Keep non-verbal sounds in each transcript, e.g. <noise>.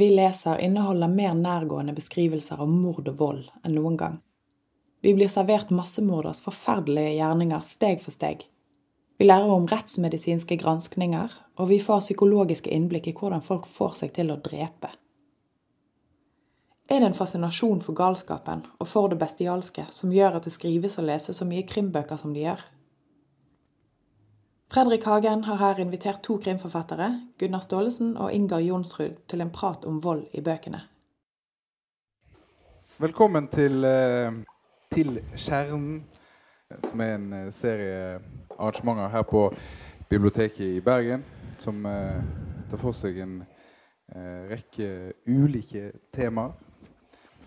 vi leser, inneholder mer nærgående beskrivelser av mord og vold enn noen gang. Vi blir servert massemorders forferdelige gjerninger steg for steg. Vi lærer om rettsmedisinske granskninger, og vi får psykologiske innblikk i hvordan folk får seg til å drepe. Er det en fascinasjon for galskapen og for det bestialske som gjør at det skrives og leses så mye krimbøker som de gjør? Fredrik Hagen har her invitert to krimforfattere, Gunnar Staalesen og Ingar Jonsrud, til en prat om vold i bøkene. Velkommen til, eh, til Kjernen, som er en eh, serie arrangementer her på biblioteket i Bergen, som eh, tar for seg en rekke ulike temaer.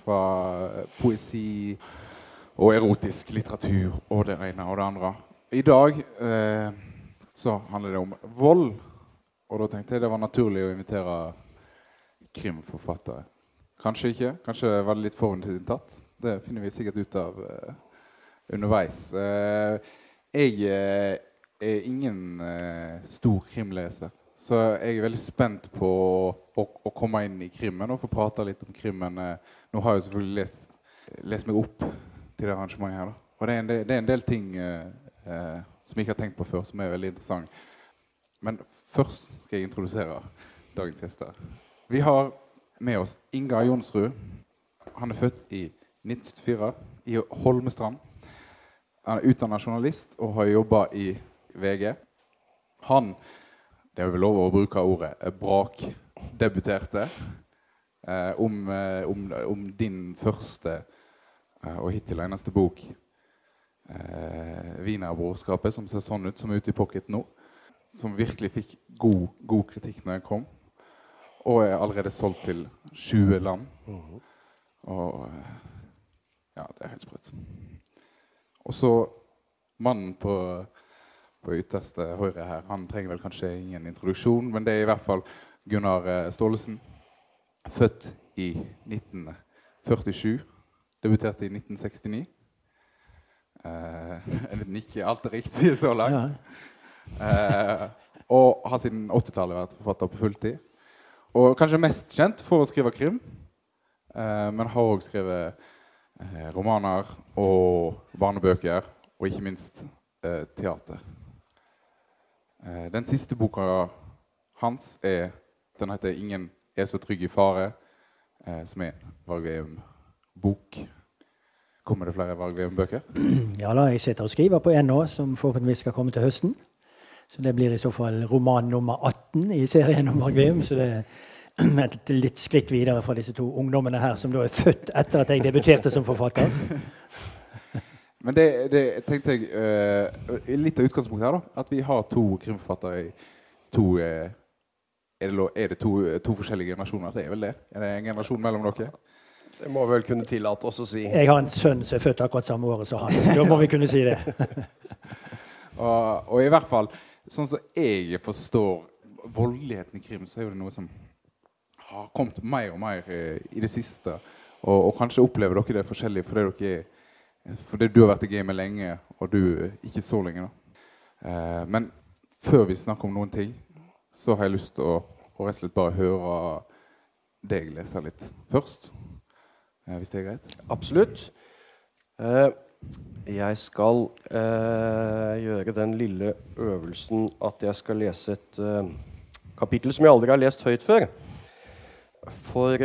Fra poesi og erotisk litteratur og det ene og det andre. I dag eh, så handler det om vold. Og da tenkte jeg det var naturlig å invitere krimforfattere. Kanskje ikke. Kanskje var det litt forhåndsinntatt. Det finner vi sikkert ut av uh, underveis. Uh, jeg uh, er ingen stor krimleser, så jeg er veldig spent på å, å, komme inn i krimmen og få prate litt om krimmen. nå har jeg selvfølgelig lest, lest meg opp til det arrangementet her. Da. Og det er, del, det er en del, ting som jeg ikke har tenkt på før, som er veldig interessant. Men først skal jeg introdusere dagens gjester. Vi har med oss Inga Jonsrud. Han er født i 1974 i Holmestrand. Han er utdanna journalist og har jobba i VG. Han det er vel lov å bruke ordet brakdebuterte eh, om, eh, om, om, din første eh, og hittil eneste bok eh, Wienerbrorskapet, som ser sånn ut, som er ute i pocket nå. Som virkelig fikk god, god kritikk når den kom. Og er allerede solgt til 20 land. Og eh, Ja, det er helt sprøtt. Og så mannen på, på ytterste høyre her, han trenger vel kanskje ingen introduksjon, men det er i hvert fall Gunnar eh, Staalesen. Født i 1947. Debuterte i 1969. <laughs> Uh, ikke alt er riktig så langt. Uh, og har siden 80-tallet vært forfatter på fulltid. Og kanskje mest kjent for å skrive krim, uh, men har òg skrevet uh, romaner og barnebøker, og ikke minst teater. den siste boka hans er Den heter 'Ingen er så trygg i fare', som er en Varg Kommer det flere Varg-bøker? <clears throat> Ja da, jeg sitter og skriver på en nå, som forhåpentligvis skal komme til høsten. Så det blir i så fall roman nummer 18 i serien om Varg Så det <clears throat> er et litt skritt videre fra disse to ungdommene her, som da er født etter at jeg debuterte som forfatter. <laughs> Men det, det tenkte jeg uh, Litt av utgangspunktet her, da. At vi har to krimforfattere i to uh, Er det, er det to, to, forskjellige generasjoner? Det er vel det? Er det en generasjon mellom dere? Det må vel kunne tillate oss å si. Jeg har en sønn som er født akkurat samme året som han. Da må vi kunne si det. <laughs> og, og, i hvert fall, sånn som jeg forstår voldeligheten i krim, så er det noe som har kommet mer og mer eh, i det siste. Og, og kanskje opplever dere det forskjellig fordi dere fordi du har vært i gamet lenge, og du ikke så lenge. Eh, men før vi snakker om noen ting, så har jeg lyst til å, å rett og slett bare høre deg lese litt først. Eh, hvis det er greit? Absolutt. Eh, jeg skal eh, gjøre den lille øvelsen at jeg skal lese et kapittel som jeg aldri har lest høyt før. For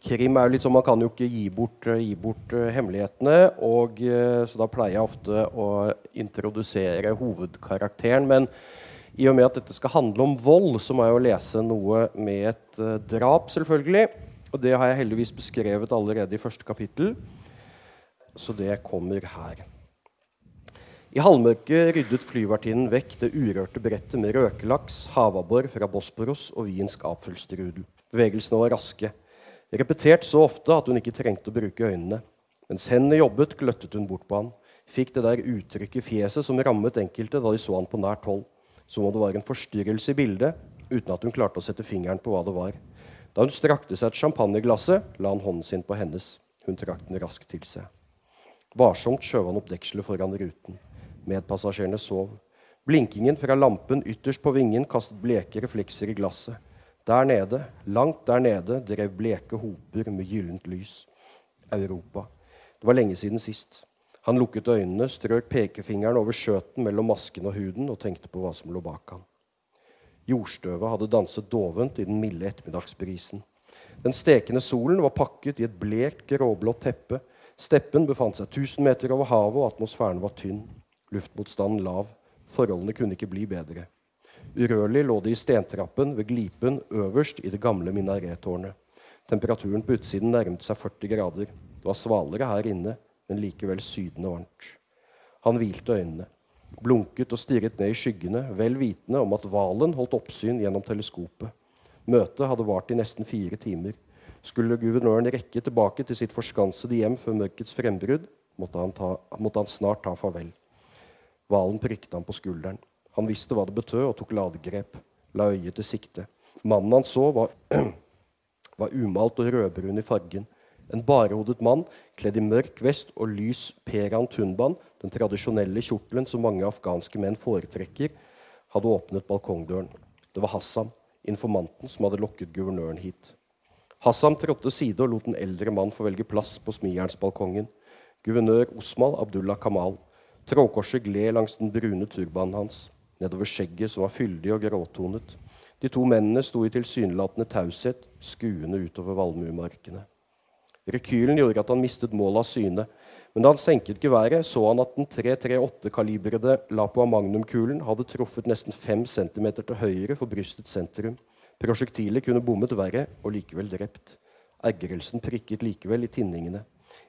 krim er jo litt sånn Man kan jo ikke gi bort, gi bort hemmelighetene. Og, så da pleier jeg ofte å introdusere hovedkarakteren. Men i og med at dette skal handle om vold, så må jeg jo lese noe med et drap, selvfølgelig. Og det har jeg heldigvis beskrevet allerede i første kapittel, så det kommer her. I halvmørket ryddet flyvertinnen vekk det urørte brettet med røkelaks, havabbor fra Bosporos og wiensk apfelstrudel. Bevegelsene var raske, repetert så ofte at hun ikke trengte å bruke øynene. Mens hendene jobbet, gløttet hun bort på han, fikk det der uttrykket i fjeset som rammet enkelte da de så han på nært hold, som om det var en forstyrrelse i bildet, uten at hun klarte å sette fingeren på hva det var. Da hun strakte seg et champagneglasset, la han hånden sin på hennes. Hun trakk den raskt til seg. Varsomt skjøv han opp dekselet foran ruten. Medpassasjerene sov. Blinkingen fra lampen ytterst på vingen kastet bleke reflekser i glasset. Der nede, langt der nede, drev bleke hoper med gyllent lys. Europa. Det var lenge siden sist. Han lukket øynene, strøk pekefingeren over skjøten mellom masken og huden og tenkte på hva som lå bak ham. Jordstøvet hadde danset dovent i den milde ettermiddagsbrisen. Den stekende solen var pakket i et blekt, gråblått teppe. Steppen befant seg 1000 meter over havet, og atmosfæren var tynn. Luftmotstanden lav. Forholdene kunne ikke bli bedre. Urørlig lå det i stentrappen ved glipen øverst i det gamle minarettårnet. Temperaturen på utsiden nærmet seg 40 grader. Det var svalere her inne, men likevel sydende varmt. Han hvilte øynene, blunket og stirret ned i skyggene, vel vitende om at hvalen holdt oppsyn gjennom teleskopet. Møtet hadde vart i nesten fire timer. Skulle guvernøren rekke tilbake til sitt forskansede hjem før mørkets frembrudd, måtte han, måtte han snart ta farvel. Hvalen prikket ham på skulderen. Han visste hva det betød, og tok ladegrep. La øyet til sikte. Mannen han så, var, <clears throat> var umalt og rødbrun i fargen. En barehodet mann kledd i mørk vest og lys peran tunban, den tradisjonelle kjortelen som mange afghanske menn foretrekker, hadde åpnet balkongdøren. Det var Hassam, informanten som hadde lokket guvernøren hit. Hassam trådte side og lot en eldre mann få velge plass på smijernsbalkongen. Guvernør Osmal Abdullah Kamal. Trådkorset gled langs den brune turbanen hans, nedover skjegget som var fyldig og gråtonet. De to mennene sto i tilsynelatende taushet, skuende utover valmuemarkene. Rekylen gjorde at han mistet målet av syne, men da han senket geværet, så han at den 338-kalibrede Lapua Magnum-kulen hadde truffet nesten 5 cm til høyre for brystets sentrum. Prosjektilet kunne bommet verre og likevel drept. Ergrelsen prikket likevel i tinningene.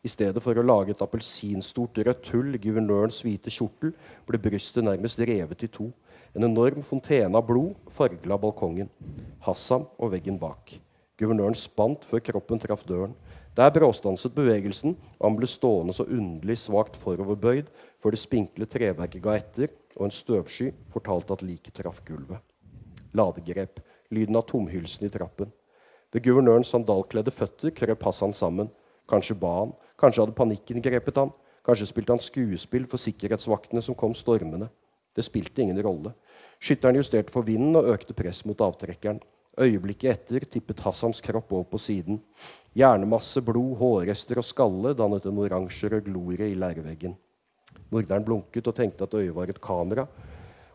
I stedet for å lage et appelsinstort rødt hull i guvernørens hvite kjortel, ble brystet nærmest revet i to. En enorm fontene av blod fargla balkongen. Hassam og veggen bak. Guvernøren spant før kroppen traff døren. Der bråstanset bevegelsen, og han ble stående så underlig svakt foroverbøyd før det spinkle treverket ga etter, og en støvsky fortalte at liket traff gulvet. Ladegrep. Lyden av tomhylsen i trappen. Ved guvernørens sandalkledde føtter krøp Hassan sammen. Kanskje ba han, kanskje hadde panikken grepet han, kanskje spilte han skuespill for sikkerhetsvaktene som kom stormende. Det spilte ingen rolle. Skytteren justerte for vinden og økte press mot avtrekkeren. Øyeblikket etter tippet Hassans kropp over på siden. Hjernemasse, blod, hårrester og skalle dannet en oransjerød glorie i leirveggen. Morderen blunket og tenkte at øyet var et kamera.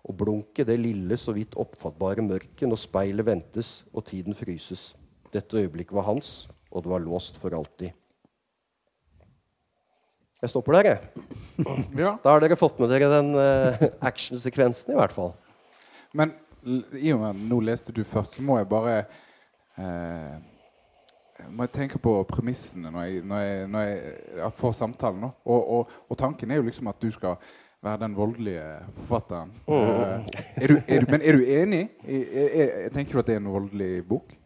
Og blunket, det lille, så vidt oppfattbare mørket når speilet ventes og tiden fryses. Dette øyeblikket var hans, og det var låst for alltid. Jeg stopper der, jeg. Ja. Da har dere fått med dere den uh, actionsekvensen, i hvert fall. Men i og med at nå leste du først, så må jeg bare eh, må jeg tenke på premissene når jeg, når jeg, når jeg, får samtalen. nå. Og, og, og tanken er jo liksom at du skal være den voldelige forfatteren. Eh, er du, er du, men er du enig? Jeg, er, er, tenker du at det er en voldelig bok?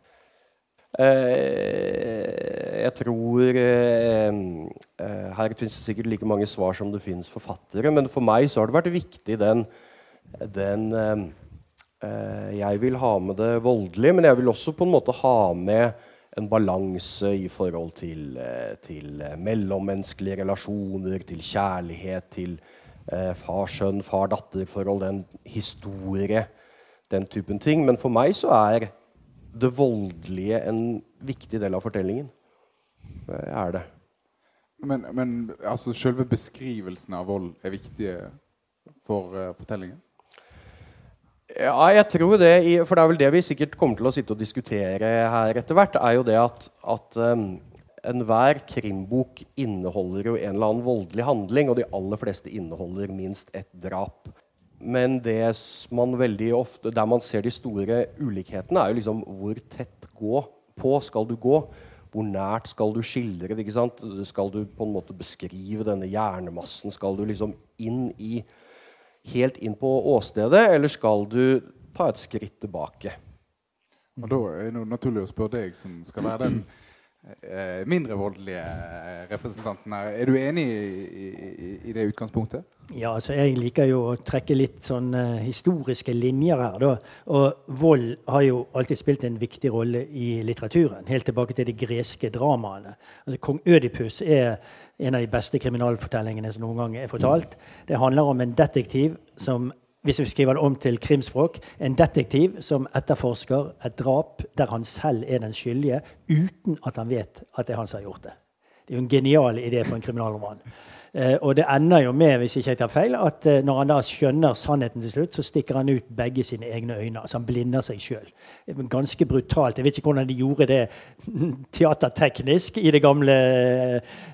Eh, jeg tror eh, eh, Her finnes det sikkert like mange svar som det finnes forfattere. Men for meg så har det vært viktig den, den eh, Jeg vil ha med det voldelige, men jeg vil også på en måte ha med en balanse i forhold til, eh, til eh, mellommenneskelige relasjoner, til kjærlighet, til eh, far-sønn, far-datter-forhold, den historie, den typen ting. Men for meg så er det voldelige en viktig del av fortellingen. Det er det. Men, men altså, selve beskrivelsen av vold er viktig for uh, fortellingen? Ja, jeg tror det. For det er vel det vi sikkert kommer til å sitte og diskutere her etter hvert. er jo det at, at um, enhver krimbok inneholder jo en eller annen voldelig handling, og de aller fleste inneholder minst ett drap. Men det man veldig ofte, der man ser de store ulikhetene, er jo liksom hvor tett gå på skal du gå? Hvor nært skal du skildre det? ikke sant? Skal du på en måte beskrive denne hjernemassen? Skal du liksom inn i helt inn på åstedet, eller skal du ta et skritt tilbake? Og da er det naturlig å spørre deg, som skal være den mindre voldelige eh, representanten her. Er du enig i, i, i det utgangspunktet? Ja, altså Jeg liker jo å trekke litt sånn eh, historiske linjer her. da. Og vold har jo alltid spilt en viktig rolle i litteraturen. Helt tilbake til de greske dramaene. Altså Kong Ødipus er en av de beste kriminalfortellingene som noen gang er fortalt. Det handler om en detektiv som hvis vi skriver det om til krimspråk, en detektiv som etterforsker et drap der han selv er den skyldige, uten at han vet at det er han som har gjort det. Det er jo en genial idé for en kriminalroman. Eh, og det ender jo med hvis ikke jeg tar feil, at eh, når han da skjønner sannheten til slutt, så stikker han ut begge sine egne øyne. altså Han blinder seg sjøl. Ganske brutalt. Jeg vet ikke hvordan de gjorde det <laughs> teaterteknisk i det gamle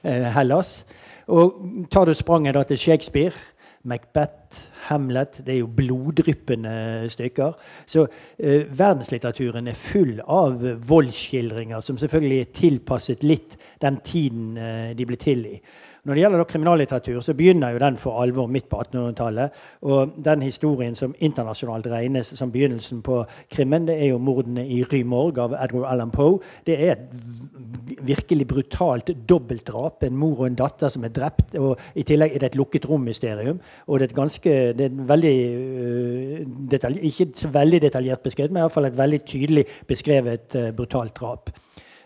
eh, Hellas. Og tar du spranget da til Shakespeare Macbeth, Hamlet Det er jo bloddryppende stykker. Så eh, verdenslitteraturen er full av voldsskildringer som selvfølgelig er tilpasset litt den tiden eh, de ble til i. Når det gjelder kriminallitteratur, så begynner jo den for alvor midt på 1800-tallet. Og den historien som internasjonalt regnes som begynnelsen på krimmen, det er jo mordene i Rymorg av Edgar Allan Poe. Det er et virkelig brutalt dobbeltdrap. En mor og en datter som er drept. Og i tillegg er det et lukket rom-mysterium. Og det er et ganske det er veldig uh, detalj, Ikke veldig detaljert beskrevet, men iallfall et veldig tydelig beskrevet uh, brutalt drap.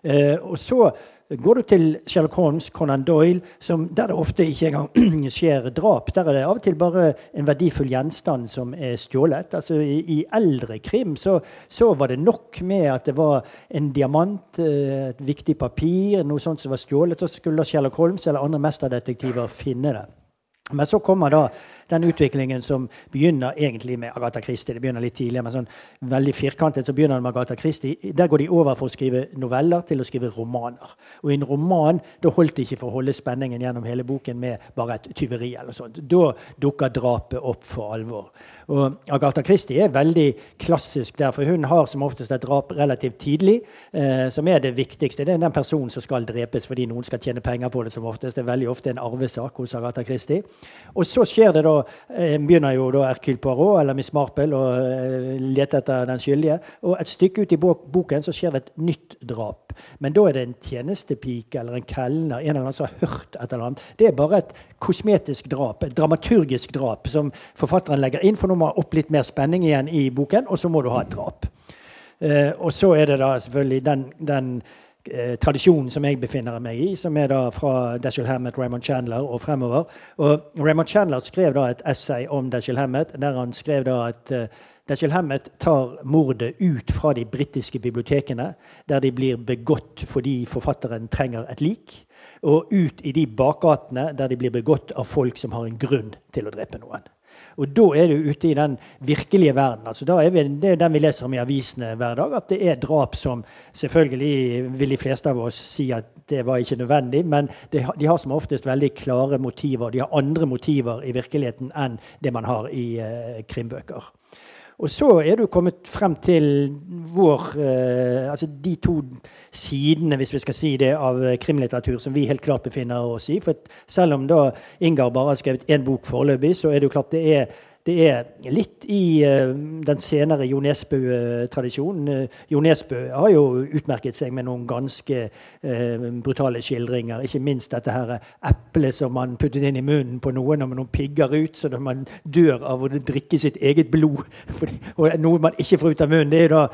Uh, og så Går du til Sherlock Holmes, Conan Doyle, som, der det ofte ikke engang <clears throat> skjer drap, der er det av og til bare en verdifull gjenstand som er stjålet. Altså, i, i, eldre krim så, så, var det nok med at det var en diamant, eh, et viktig papir, noe sånt som var stjålet, og så skulle Sherlock Holmes eller andre mesterdetektiver finne det. Men så kommer da den utviklingen som begynner egentlig med Agatha Christie. Det begynner litt tidligere, men sånn veldig firkantet så begynner det med Agatha Christie. Der går de over fra å skrive noveller til å skrive romaner. Og i en roman da holdt det ikke for å holde spenningen gjennom hele boken med bare et tyveri. eller sånt. Da dukker drapet opp for alvor. Og Agatha Christie er veldig klassisk der, for hun har som oftest et drap relativt tidlig, eh, som er det viktigste. Det er den personen som skal drepes fordi noen skal tjene penger på det. som oftest. Det er veldig ofte en arvesak hos Agatha Christie. Og så skjer det da eh, begynner jo da Hercule Poirot eller Miss Marple å eh, lete etter den skyldige. Og et stykke ut i boken så skjer det et nytt drap. Men da er det en tjenestepike eller en kelner en eller annen som har hørt et eller annet. Det er bare et kosmetisk drap, et dramaturgisk drap, som forfatteren legger inn. For nå må ha opp litt mer spenning igjen i boken, og så må du ha et drap. Eh, og så er det da selvfølgelig den, den Eh, tradisjonen som jeg befinner meg i, som er da fra Dashiell Hammett, Raymond Chandler og fremover. Og Raymond Chandler skrev da et essay om Dashiell Hammett, der han skrev da at uh, Dashiell Hammett tar mordet ut fra de britiske bibliotekene, der de blir begått fordi forfatteren trenger et lik, og ut i de bakgatene der de blir begått av folk som har en grunn til å drepe noen. Og da er du ute i den virkelige verden. Altså, er vi, det er den vi leser om i avisene hver dag. At det er drap som Selvfølgelig vil de fleste av oss si at det var ikke nødvendig, men de har som oftest veldig klare motiver. De har andre motiver i virkeligheten enn det man har i uh, krimbøker. Og så er du kommet frem til vår eh, Altså de to sidene, hvis vi skal si det, av krimlitteratur som vi helt klart befinner oss i. For selv om da Ingar bare har skrevet én bok foreløpig, så er det jo klart det er det er litt i uh, den senere Jo Nesbø-tradisjonen. Uh, jo Nesbø har jo utmerket seg med noen ganske uh, brutale skildringer. Ikke minst dette her eplet som man puttet inn i munnen på noen, og noen pigger ut, så man dør av å drikke sitt eget blod. <laughs> Og noe man ikke får ut av munnen. da,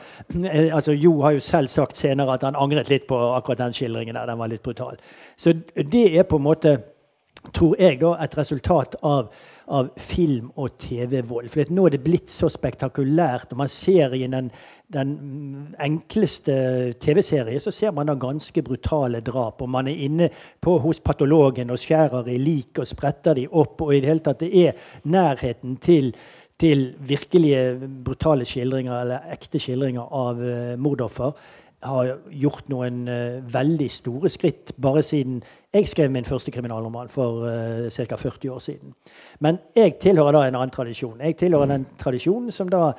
altså Jo har jo selv sagt senere at han angret litt på akkurat den skildringen. der, Den var litt brutal. Så det er på en måte, tror jeg, da, et resultat av av film- og TV-vold. For nå er det blitt så spektakulært. Når man ser i den, den enkleste TV-serie, så ser man da ganske brutale drap. Og man er inne på, hos patologen og skjærer i lik og spretter de opp. Og i det hele tatt, det er nærheten til til virkelige brutale skildringer eller ekte skildringer av uh, mordoffer har gjort noen uh, veldig store skritt bare siden jeg skrev min første kriminalroman for uh, ca. 40 år siden. Men jeg tilhører da en annen tradisjon. Jeg tilhører den tradisjonen som da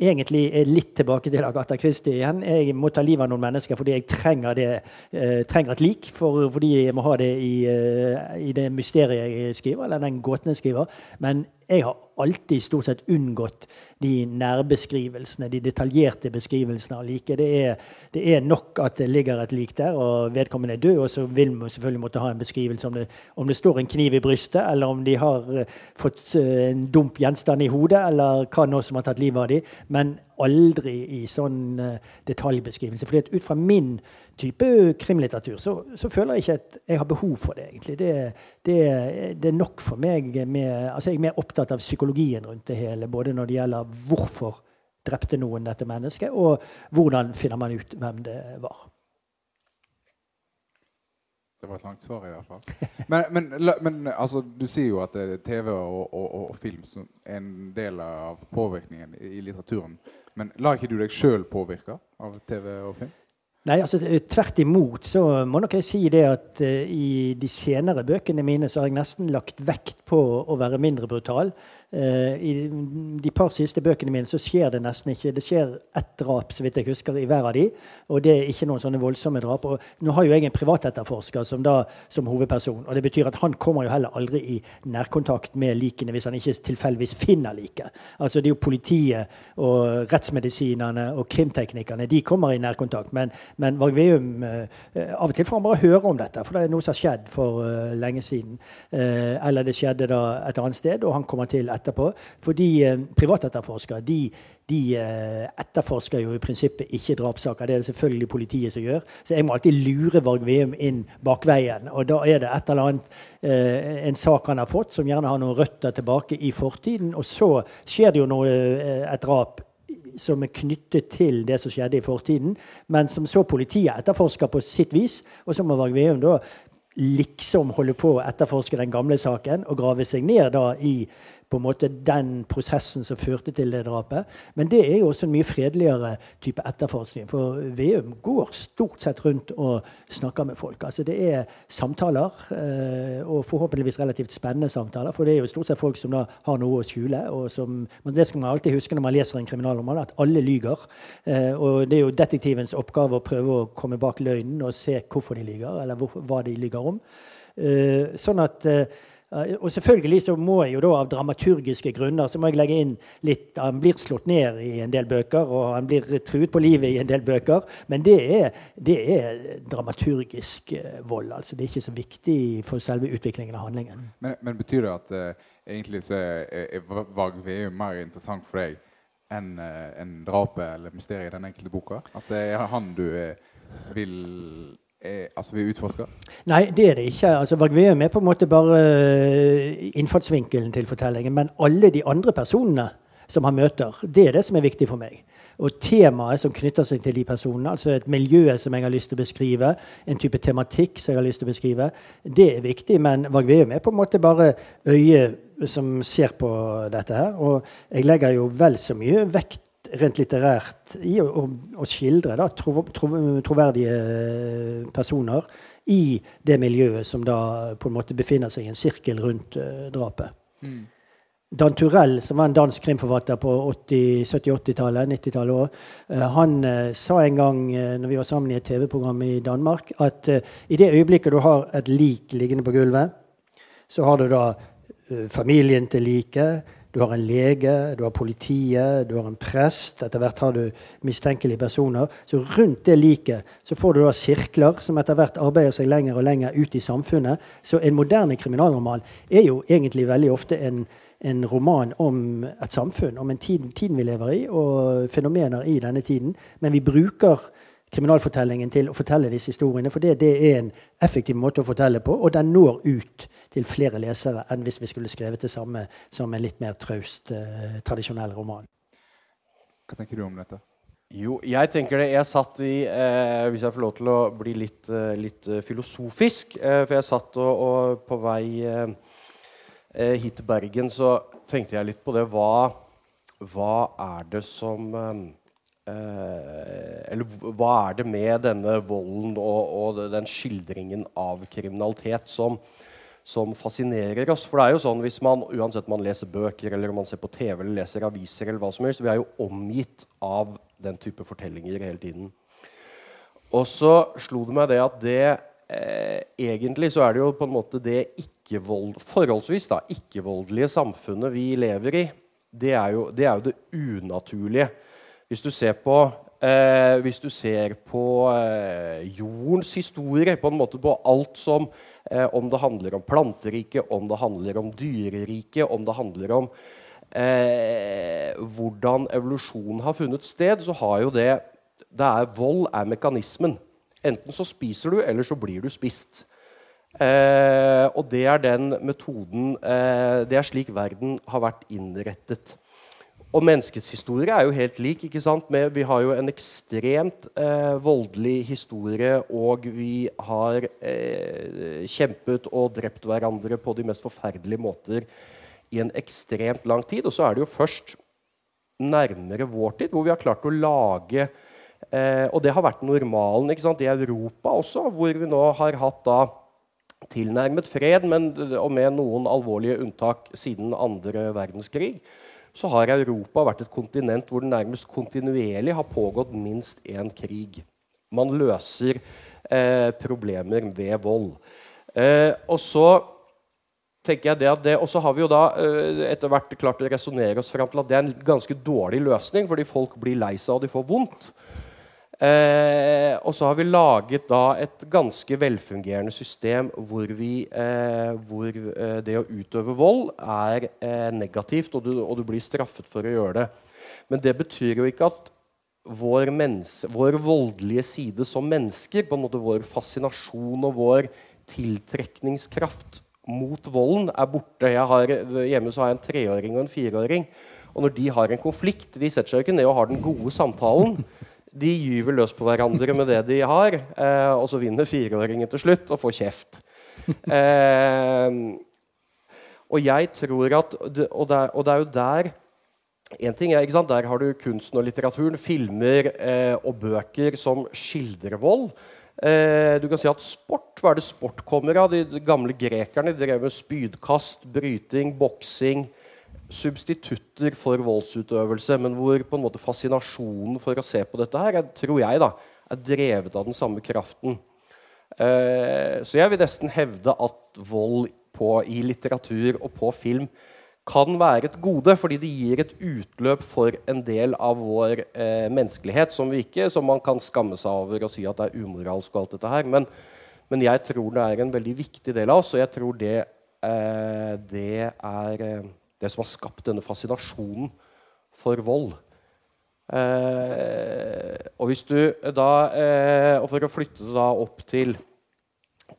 egentlig er litt tilbake til Agatha Christie igjen. Jeg må ta livet av noen mennesker fordi jeg trenger, det, uh, trenger et lik. For, fordi jeg må ha det i, uh, i, det mysteriet jeg skriver, eller den gåten jeg skriver. Men jeg har alltid stort sett unngått de nærbeskrivelsene, de detaljerte beskrivelsene av liket. Det, det, er nok at det ligger et lik der, og vedkommende er død. Og så vil man selvfølgelig måtte ha en beskrivelse om det, om det står en kniv i brystet, eller om de har uh, fått uh, en dump gjenstand i hodet, eller hva nå som har tatt livet av dem. Men aldri i sånn detaljbeskrivelse. detaljbeskrivelse. at ut fra min type krimlitteratur, så, så, føler jeg ikke at jeg har behov for det. egentlig. Det, det, det er nok for meg med, altså Jeg er mer opptatt av psykologien rundt det hele. Både når det gjelder hvorfor drepte noen dette mennesket, og hvordan finner man ut hvem det var. Det var et langt svar, i hvert fall. Men, men, men altså, du sier jo at TV og, og, og, film er en del av påvirkningen i, litteraturen. Men lar ikke du deg sjøl påvirke av TV og film? Nei, altså Tvert imot så må nok jeg si det at uh, i de senere bøkene mine så har jeg nesten lagt vekt på å være mindre brutal. Uh, I de par siste bøkene mine så skjer det nesten ikke. Det skjer ett drap så vidt jeg husker, i hver av de, og det er ikke noen sånne voldsomme drap. Og nå har jo jeg en privatetterforsker som, da, som hovedperson, og det betyr at han kommer jo heller aldri i nærkontakt med likene hvis han ikke tilfeldigvis finner liket. Altså det er jo politiet og rettsmedisinerne og krimteknikerne de kommer i nærkontakt. men men Varg Veum uh, Av og til får han bare høre om dette, for det er noe som har skjedd for uh, lenge siden. Eller det skjedde da et annet sted, og han kommer til etterpå. Fordi privatetterforskere de, de etterforsker jo i prinsippet ikke drapssaker. Det er det selvfølgelig politiet som gjør. Så jeg må alltid lure Varg Veum inn bakveien. Og da er det et eller annet, en sak han har fått, som gjerne har noen røtter tilbake i fortiden. Og så skjer det jo noe, et drap som er knyttet til det som skjedde i fortiden, men som så politiet etterforsker på sitt vis. Og så må Varg Veum da liksom holde på å etterforske den gamle saken og grave seg ned da i på en måte den prosessen som førte til det drapet. Men det er jo også en mye fredeligere type etterforskning. For Veum går stort sett rundt og snakker med folk. Altså Det er samtaler, eh, og forhåpentligvis relativt spennende samtaler. For det er jo stort sett folk som da har noe å skjule. og som, Det skal man alltid huske når man leser en kriminalroman, at alle lyger. Eh, og det er jo detektivens oppgave å prøve å komme bak løgnen og se hvorfor de lyger, eller hva de lyger om. Eh, sånn at og selvfølgelig så må jeg jo da av dramaturgiske grunner så må jeg legge inn litt Han blir slått ned i en del bøker, og han blir truet på livet i en del bøker. Men det er, det er dramaturgisk eh, vold. altså Det er ikke så viktig for selve utviklingen av handlingen. Men, men betyr det at uh, egentlig så er, er Varg Veum mer interessant for deg enn uh, en drapet eller mysteriet i den enkelte boka? At det er han du vil eh, altså vi utforsker? Nei, det er det ikke. Altså, Vargveum er på en måte bare Innfartsvinkelen innfallsvinkelen til fortellingen. Men alle de andre personene som han møter, det er det som er viktig for meg. Og temaet som knytter seg til de personene, altså et miljø som jeg har lyst til å beskrive, en type tematikk som jeg har lyst til å beskrive, det er viktig. Men Vargveum er på en måte bare øyet som ser på dette her. Og jeg legger jo vel så mye vekt rent litterært i å, å, skildre da, tro, tro, troverdige personer i det miljøet som da på en måte befinner seg i en sirkel rundt uh, drapet. Mm. Dan Turell, som var en dansk krimforfatter på 70-80-tallet, 90-tallet òg, uh, han uh, sa en gang uh, når vi var sammen i et TV-program i Danmark, at i det øyeblikket du har et lik liggende på gulvet, så har du da familien til liket, du har en lege, du har politiet, du har en prest. Etter hvert har du mistenkelige personer. Så rundt det liket så får du da sirkler som etter hvert arbeider seg lenger og lenger ut i samfunnet. Så en moderne kriminalroman er jo egentlig veldig ofte en, en roman om et samfunn, om en tid, tiden vi lever i, og fenomener i denne tiden. Men vi bruker kriminalfortellingen til å fortelle disse historiene, for det, det er en effektiv måte å fortelle på, og den når ut til flere lesere enn hvis vi skulle skrevet det samme som en litt mer traust, eh, tradisjonell roman. Hva tenker du om dette? Jo, jeg tenker det. Jeg satt i eh, Hvis jeg får lov til å bli litt, eh, litt eh, filosofisk eh, For jeg satt og, og på vei eh, hit til Bergen, så tenkte jeg litt på det. Hva, hva er det som Eller hva er det med denne volden og, og den skildringen av kriminalitet som som fascinerer oss. For det er jo sånn hvis man, uansett om man leser bøker eller om man ser på TV eller leser aviser, eller hva som helst, vi er jo omgitt av den type fortellinger hele tiden. Og så slo det meg det at det eh, egentlig så er det jo på en måte det ikke-vold, forholdsvis da, ikke-voldelige samfunnet vi lever i. Det er, jo, det er jo det unaturlige. Hvis du ser på Eh, du ser på eh, jordens historie, på en måte på alt som eh, Om det handler om planteriket, om det handler om dyreriket, om det handler om eh, hvordan evolusjonen har funnet sted, så har jo det det er Vold er mekanismen. Enten så spiser du, eller så blir du spist. Eh, og det er den metoden eh, Det er slik verden har vært innrettet. Og menneskets historie er jo helt lik. ikke sant? Med, vi har jo en ekstremt eh, voldelig historie, og vi har eh, kjempet og drept hverandre på de mest forferdelige måter i en ekstremt lang tid. Og så er det jo først nærmere vår tid hvor vi har klart å lage eh, Og det har vært normalen ikke sant? i Europa også, hvor vi nå har hatt da tilnærmet fred, men, og med noen alvorlige unntak siden andre verdenskrig så har Europa vært et kontinent hvor det nærmest kontinuerlig har pågått minst én krig. Man løser eh, problemer ved vold. Eh, og så tenker jeg det at det, Og så har vi jo da eh, etter hvert klart å resonnere oss fram til at det er en ganske dårlig løsning, fordi folk blir lei seg og de får vondt. Eh, og så har vi laget da et ganske velfungerende system hvor, vi, eh, hvor eh, det å utøve vold er eh, negativt, og du, og du, blir straffet for å gjøre det. Men det betyr jo ikke at vår, vår, voldelige side som mennesker, på en måte vår fascinasjon og vår tiltrekningskraft mot volden, er borte. Har, hjemme så har jeg en treåring og en fireåring. Og når de har en konflikt, de setter seg jo ikke ned og har den gode samtalen de gyver løs på hverandre med det de har, eh, og så vinner fireåringen til slutt og får kjeft. Eh, og jeg tror at Og det, og det er jo der en ting er, ikke sant, Der har du kunsten og litteraturen, filmer eh, og bøker som skildrer vold. Eh, du kan si at Sport hva er det sport kommer av? De, de gamle grekerne drev med spydkast, bryting, boksing substitutter for voldsutøvelse, men hvor på en måte fascinasjonen for å se på dette her, er, tror jeg, da, er drevet av den samme kraften. Eh, så jeg vil nesten hevde at vold på, i litteratur og på film kan være et gode, fordi det gir et utløp for en del av vår eh, menneskelighet som vi ikke, som man kan skamme seg over og si at det er umoralsk. og alt dette her, men, men jeg tror det er en veldig viktig del av oss, og jeg tror det, eh, det er eh, det som har skapt denne fascinasjonen for vold. Eh, og hvis du da eh, Og for å flytte det da opp til,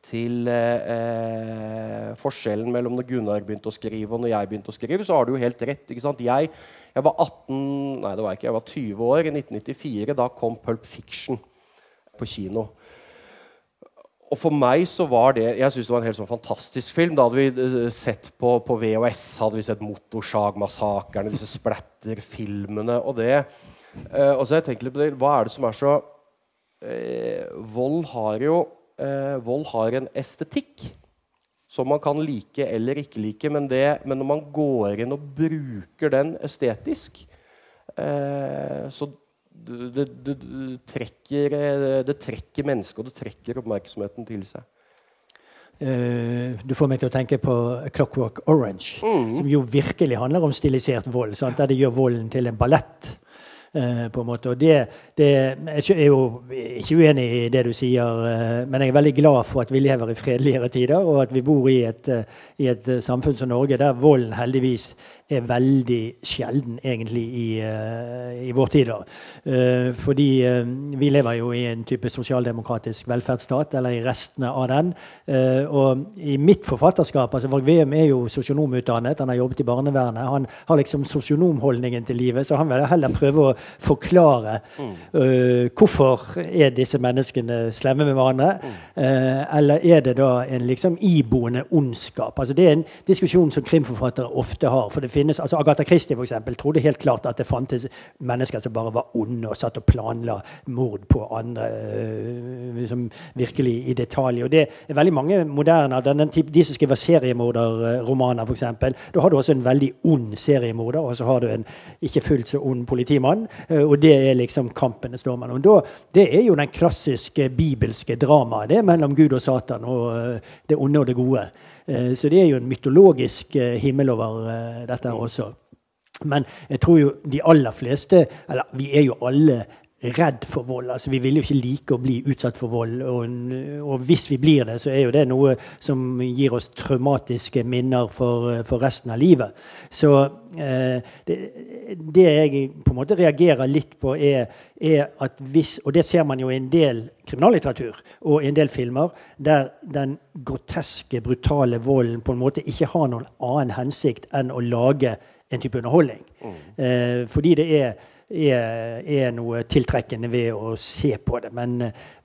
til eh, forskjellen mellom når Gunnar begynte å skrive og når jeg begynte å skrive, så har du jo helt rett. ikke sant? Jeg, jeg var 18, nei det var ikke, jeg var 20 år i 1994. Da kom Pulp Fiction på kino. Og for meg så var det Jeg synes det var en helt sånn fantastisk film. Da hadde vi eh, sett på, på VHS hadde vi sett Motorsagmassakrene, disse splatterfilmene og det. Eh, og så har jeg tenkt litt på det. Hva er det som er så eh, Vold har jo eh, Vold har en estetikk som man kan like eller ikke like. Men, det, men når man går inn og bruker den estetisk, eh, så det, det, det, trekker, eh, det trekker mennesket, og det trekker oppmerksomheten til seg. Uh, du får meg til å tenke på Clockwork Orange, mm. som jo virkelig handler om stilisert vold. Sant? Der de gjør volden til en ballett. Uh, på en måte. Og det, det, jeg er jo ikke uenig i det du sier, uh, men jeg er veldig glad for at vi lever i fredeligere tider, og at vi bor i et, i et samfunn som Norge der volden heldigvis er veldig sjelden egentlig i, uh, i vår tid. Uh, fordi uh, vi lever jo i en type sosialdemokratisk velferdsstat, eller i restene av den. og i mitt forfatterskap altså Varg Veum er jo sosionomutdannet, han har jobbet i barnevernet. Han har liksom sosionomholdningen til livet, så han vil heller prøve å forklare mm. hvorfor er disse menneskene slemme med hverandre. Mm. eller er det da en liksom iboende ondskap? Altså Det er en diskusjon som krimforfattere ofte har. for det finnes, altså Agatha Christie for eksempel, trodde helt klart at det fantes mennesker som bare var onde og satt og planla mord på andre øh, liksom, virkelig i detalj. Og det er veldig mange moderne den, type, De som skriver seriemorderromaner, f.eks. Da har du også en veldig ond seriemorder, og så har du en ikke fullt så ond politimann. Øh, og det er liksom kampen det står mellom. Det er jo den klassiske bibelske dramaet det er mellom Gud og Satan og øh, det onde og det gode. Så det er jo en mytologisk himmel over eh, dette også. Men jeg tror jo de aller fleste Eller vi er jo alle redd for vold. Altså, vi vil jo ikke like å bli utsatt for vold. Og, og, hvis vi blir det, så er jo det noe som gir oss traumatiske minner for, for resten av livet. Så eh, det, det, jeg på en måte reagerer litt på, er, er, at hvis Og det ser man jo i en del kriminallitteratur og i en del filmer, der den groteske, brutale volden på en måte ikke har noen annen hensikt enn å lage en type underholdning. Mm. Eh, fordi det er er, er, noe tiltrekkende ved å se på det. Men,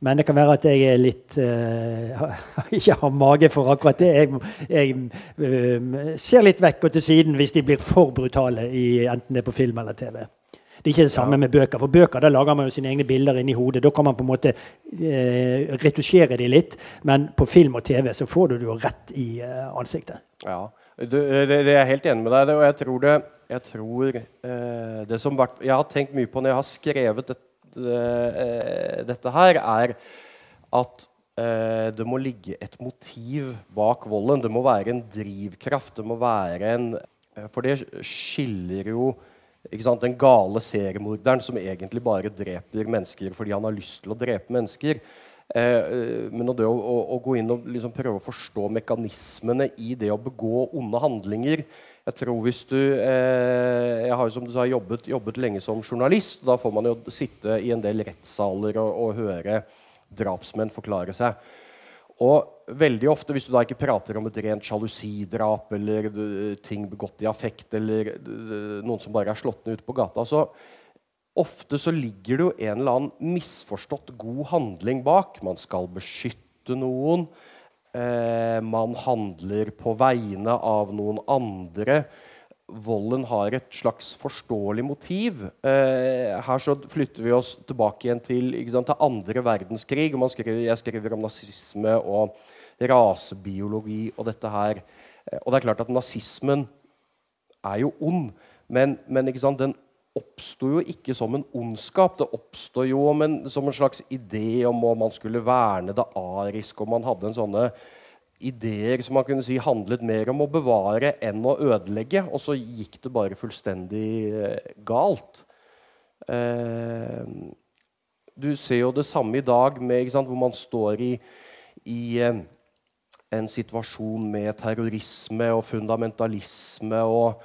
men det kan være at jeg er litt <laughs> uh, ikke har mage for akkurat det. Jeg, jeg uh, ser litt vekk og til siden hvis de blir for brutale, i, enten det er på film eller TV. Det er ikke det samme ja. med bøker. For bøker da lager man jo sine egne bilder inni hodet. Da kan man på en måte eh, retusjere de litt. Men på film og TV så får du det jo rett i eh, ansiktet. Ja, det, det, det, er jeg helt enig med deg Og jeg tror det jeg tror eh, det som Jeg har tenkt mye på når jeg har skrevet dette, eh, dette her, er at eh, det må ligge et motiv bak volden. Det må være en drivkraft. Det må være en eh, For det skiller jo sant, den gale seriemorderen som egentlig bare dreper mennesker fordi han har lyst til å drepe mennesker. Eh, eh men å, å, å, gå inn og liksom prøve å forstå mekanismene i det å begå onde handlinger jeg tror hvis du eh, Jeg har jo som du sa jobbet, jobbet, lenge som journalist. og Da får man jo sitte i en del rettssaler og, og høre drapsmenn forklare seg. Og veldig ofte, hvis du da ikke prater om et rent sjalusidrap eller ting begått i affekt eller noen som bare er slått ned ute på gata, så ofte så ligger det jo en eller annen misforstått god handling bak. Man skal beskytte noen. Eh, man handler på vegne av noen andre. Volden har et slags forståelig motiv. Eh, her så flytter vi oss tilbake igjen til, sant, til andre verdenskrig. Skriver, jeg skriver om nazisme og rasebiologi og dette her. Eh, og det er klart at nazismen er jo ond, men, men den oppsto jo ikke som en ondskap. Det oppsto jo en, som en slags idé om om man skulle verne det ariske, og man hadde en sånne ideer som man kunne si handlet mer om å bevare enn å ødelegge. Og så gikk det bare fullstendig eh, galt. Eh, du ser jo det samme i dag, med, hvor man står i, i eh, en situasjon med terrorisme og fundamentalisme. og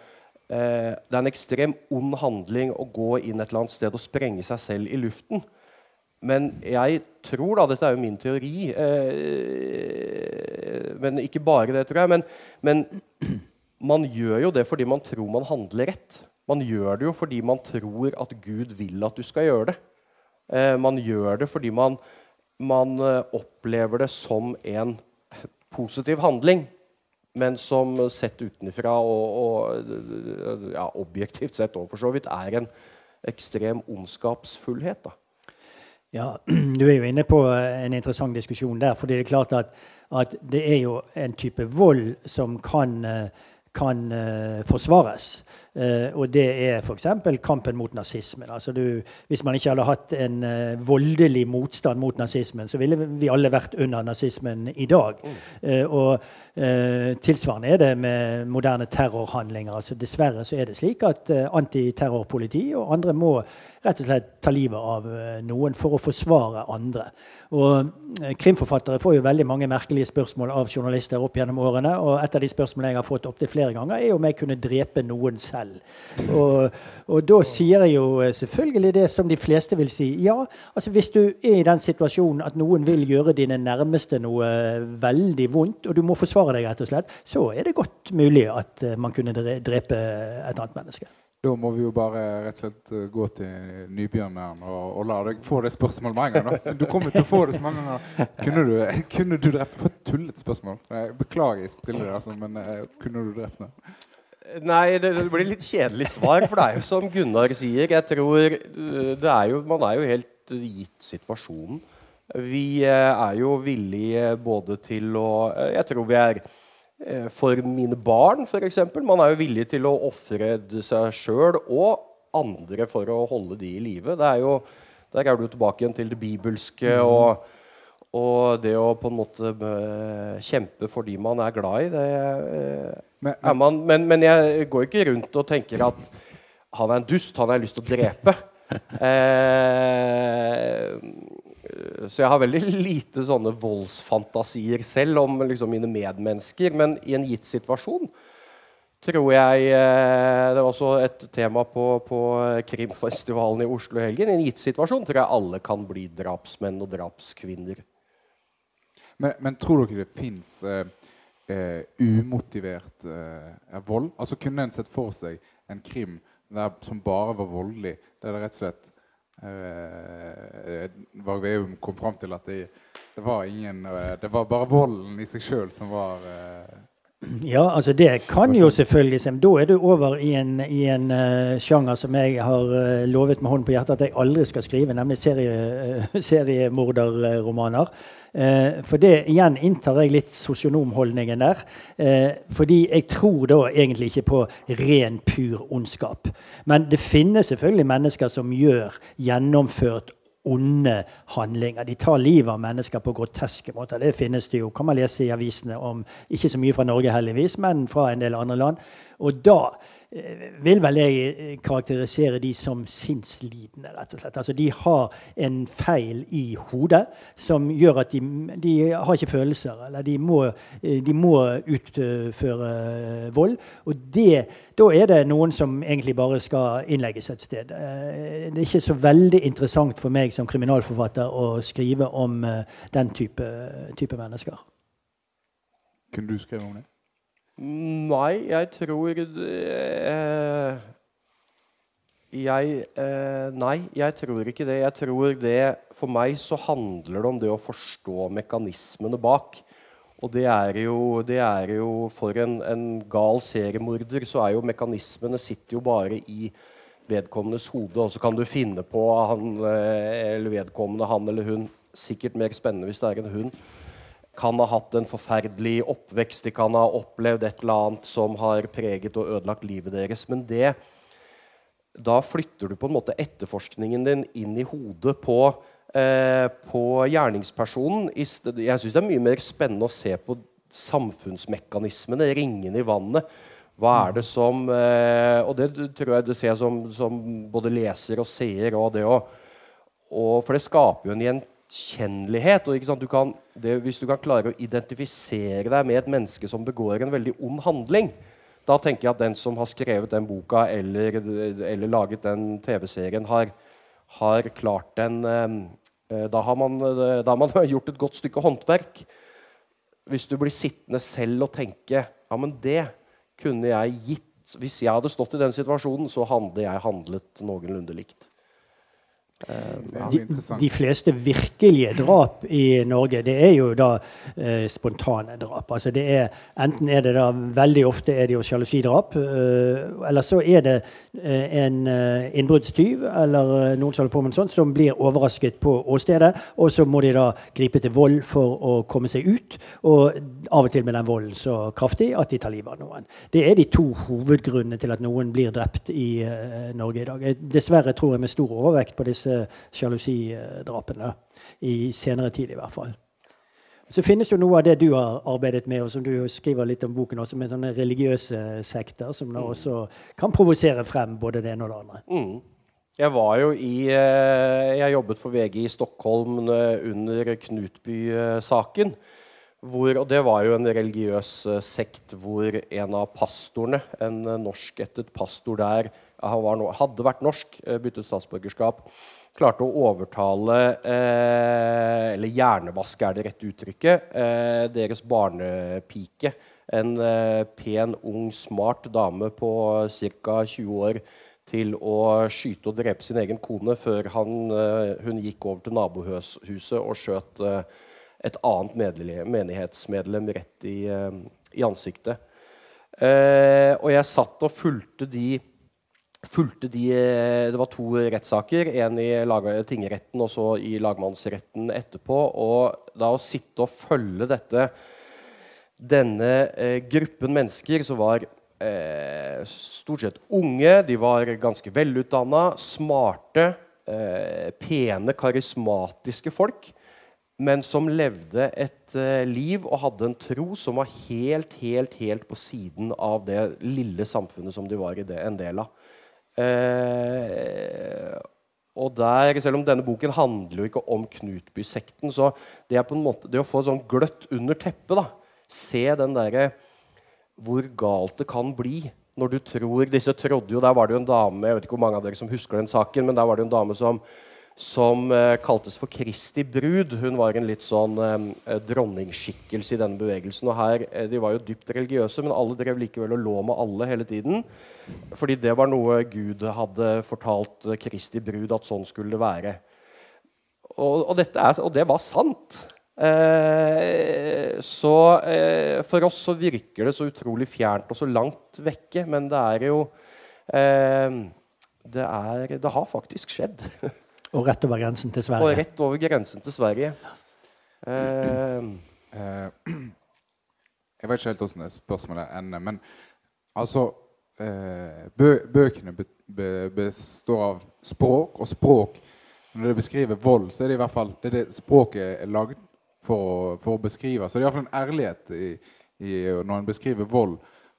Eh, det er en ekstrem ond handling å gå inn et eller annet sted og sprenge seg selv i luften. Men jeg tror, da Dette er jo min teori, eh, men ikke bare det, tror jeg. Men, men, man gjør jo det fordi man tror man handler rett. Man gjør det jo fordi man tror at Gud vil at du skal gjøre det. Eh, man gjør det fordi man, man eh, opplever det som en positiv handling men som sett utenfra og, og ja, objektivt sett òg, for så vidt er en ekstrem ondskapsfullhet. da. Ja, Du er jo inne på en interessant diskusjon der. for det er klart at, at det er jo en type vold som kan, kan uh, forsvares. Uh, og det er f.eks. kampen mot nazismen. Altså du, hvis man ikke hadde hatt en uh, voldelig motstand mot nazismen, så ville vi alle vært under nazismen i dag. Uh, og tilsvarende er det med moderne terrorhandlinger. Altså, dessverre så er det slik at antiterrorpoliti og andre må rett og slett ta livet av noen for å forsvare andre. Og Krimforfattere får jo veldig mange merkelige spørsmål av journalister opp gjennom årene. Og et av de spørsmålene jeg har fått opptil flere ganger, er om jeg kunne drepe noen selv. Og, og, da sier jeg jo eh, selvfølgelig det som de fleste vil si. Ja, altså hvis du er i den situasjonen at noen vil gjøre dine nærmeste noe veldig vondt, og du må forsvare deg, rett og slett, så er det godt mulig at man kunne drepe et annet menneske. Da må vi jo bare rett og slett eh, gå til Nybjørneren og, og la deg få det spørsmålet med en gang. Du kommer til å få det så mange ganger. Kunne du, kunne du drept For et tullete spørsmål. Beklager jeg stiller det, altså, men kunne du drept meg? Nei, det, det, blir litt kjedelig svar. For det er jo som Gunnar sier. Jeg tror eh, det er jo, Man er jo helt gitt situasjonen. Vi er jo villige både til å Jeg tror vi er Eh, for mine barn, f.eks. Man er jo villig til å ofre seg sjøl og andre for å holde de i live. Der er du tilbake igjen til det bibelske og, og, det å på en måte eh, kjempe for de man er glad i. Det, eh, men, er man, men, men, jeg går ikke rundt og tenker at han er en dust, han har jeg lyst til å drepe. <laughs> Eh, så jeg har veldig lite sånne voldsfantasier selv om liksom, mine medmennesker. Men i en gitt situasjon tror jeg eh, Det var også et tema på, på krimfestivalen i Oslo i helgen. I en gitt situasjon tror jeg alle kan bli drapsmenn og drapskvinner. Men, men tror dere det fins eh, eh, umotivert eh, vold? Altså Kunne en sett for seg en krim der, som bare var voldelig, der det rett og slett Varg Veum kom fram til at det, det, var ingen Det var bare volden i seg sjøl som var ja, altså det kan jo selvfølgelig se. Da er du over i en, i en uh, sjanger som jeg har uh, lovet med hånden på hjertet at jeg aldri skal skrive, nemlig serie, uh, <laughs> seriemorderromaner. for det igjen inntar jeg litt sosionomholdningen der. fordi jeg tror da egentlig ikke på ren, pur ondskap. Men det finnes selvfølgelig mennesker som gjør gjennomført onde handlinger. De tar livet av mennesker på groteske måter. Det finnes det jo, kan man lese i avisene om. Ikke så mye fra Norge, heldigvis, men fra en del andre land. Og da vil vel jeg eh, karakterisere de som sinnslidende, rett og slett. Altså, de har en feil i hodet som gjør at de, de har ikke følelser. Eller de må, eh, de må utføre vold. Og det, da er det noen som egentlig bare skal innlegges et sted. Det er ikke så veldig interessant for meg som kriminalforfatter å skrive om den type, type mennesker. Kunne du skrevet om det? Nei, jeg tror eh, jeg, eh, Nei, jeg tror ikke det. Jeg tror det For meg så handler det om det å forstå mekanismene bak. Og det er jo, det er jo For en, en, gal seriemorder så er jo mekanismene sitter jo bare i vedkommendes hode. Og så kan du finne på han eh, eller vedkommende, han eller hun Sikkert mer spennende hvis det er en hund kan ha hatt en forferdelig oppvekst, de kan ha opplevd et eller annet som har preget og ødelagt livet deres. Men det, da flytter du på en måte etterforskningen din inn i hodet på, eh, på gjerningspersonen. Jeg syns det er mye mer spennende å se på samfunnsmekanismene, ringene i vannet. Hva er det som eh, Og det tror jeg det ser jeg som, som både leser og seer. Og det og, for det skaper jo en gjent gjenkjennelighet. og du kan, det, Hvis du kan klare å identifisere deg med et menneske som begår en veldig ond handling, da tenker jeg at den som har skrevet den boka eller, eller laget den TV-serien, har, har, klart den eh, da, har man, da har man <laughs> gjort et godt stykke håndverk. Hvis du blir sittende selv og tenke ja, men det kunne jeg gitt Hvis jeg hadde stått i den situasjonen, så hadde jeg handlet noenlunde likt. De, de, fleste virkelige drap i Norge det er jo da eh, spontane drap. Altså det er, enten er det da veldig ofte er det jo sjalusidrap, eh, eller så er det eh, en eh, innbruddstyv eller eh, noen som holder på med noe sånt, som blir overrasket på åstedet, og så må de da gripe til vold for å komme seg ut. Og av og til med den volden så kraftig at de tar livet av noen. Det er de to hovedgrunnene til at noen blir drept i eh, Norge i dag. Dessverre tror jeg med stor overvekt på disse disse sjalusidrapene. I senere tid, i hvert fall. Så finnes jo noe av det du har arbeidet med, og som du skriver litt om boken også, med sånne religiøse sekter, som da mm. også kan provosere frem både det ene og det andre. Mm. Jeg var jo i eh, Jeg jobbet for VG i Stockholm eh, under Knutby-saken. og Det var jo en religiøs eh, sekt hvor en av pastorene, en norskættet pastor der, han hadde vært norsk, byttet statsborgerskap klarte å overtale eh, Eller hjernevaske er det rette uttrykket. Eh, deres barnepike. En eh, pen, ung, smart dame på ca. 20 år til å skyte og drepe sin egen kone før han, eh, hun gikk over til nabohuset og skjøt eh, et annet menighetsmedlem rett i, eh, i ansiktet. og jeg satt og fulgte de fulgte de eh, Det var to rettssaker. En i tingretten og så i lagmannsretten etterpå. Og da å sitte og følge dette denne eh, gruppen mennesker som var eh, stort sett unge, de var ganske velutdanna, smarte, eh, pene, karismatiske folk. Men som levde et eh, liv og hadde en tro som var helt, helt, helt på siden av det lille samfunnet som de var det, en del av. Eh, og der, Selv om denne boken handler jo ikke om Knutby-sekten, så det er på en måte, det å få sånn gløtt under teppet da, Se den derre Hvor galt det kan bli. Når du tror Disse trodde jo Der var det jo en dame Jeg vet ikke hvor mange av dere som husker den saken, men der var det jo en dame som som eh, kaltes for Kristi brud. Hun var en litt sånn eh, eh, dronningskikkelse i denne bevegelsen. og her, eh, De var jo dypt religiøse, men alle drev likevel og lå med alle hele tiden. Fordi det var noe Gud hadde fortalt Kristi brud at sånn skulle det være. Og, og, er, og det var sant. Eh, så eh, for oss så virker det så utrolig fjernt og så langt vekke, men det er jo det, er, det har faktisk skjedd. <laughs> Og rett over grensen til Sverige. Og rett over grensen til Sverige. Eh, uh, <clears throat> jeg vet ikke helt hvordan det spørsmålet ender, men altså uh, bø Bøkene be be består av språk, og språk Når det beskriver vold, så er det i hvert fall det, det språket er lagd for, for, å beskrive. Så det er iallfall en ærlighet i, i, når en beskriver vold.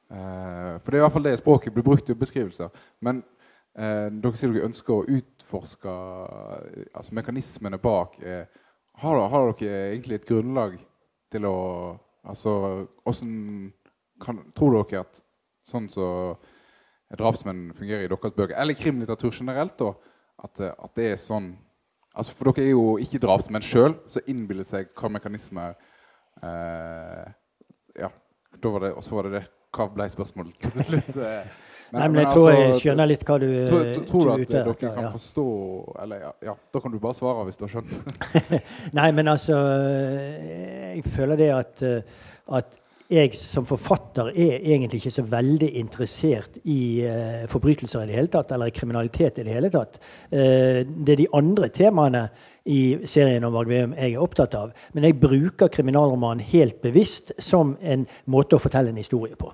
for det er i hvert fall det språket blir brukt i beskrivelser. Men dere sier dere ønsker å ut utforska altså mekanismene bak er, har, har, dere egentlig et grunnlag til å Altså åssen Tror dere at sånn som så drapsmenn fungerer i deres bøker, eller krimlitteratur generelt, da, at, at, det er sånn altså For dere er jo ikke drapsmenn sjøl, så innbiller seg hva mekanismer eh, Ja, da var det, og så var det det Hva ble spørsmålet til slutt? Eh, Nei, men, jeg tror altså, jeg skjønner litt hva du Tror. Tror du at dere kan ja. forstå Eller ja, ja, da kan du bare svare hvis du har skjønt. <laughs> Nei, men altså Jeg føler det at, at jeg som forfatter er egentlig ikke så veldig interessert i uh, forbrytelser i det hele tatt, eller i kriminalitet i det hele tatt. Uh, det er de andre temaene i serien om Varg jeg er opptatt av. Men jeg bruker kriminalromanen helt bevisst som en måte å fortelle en historie på.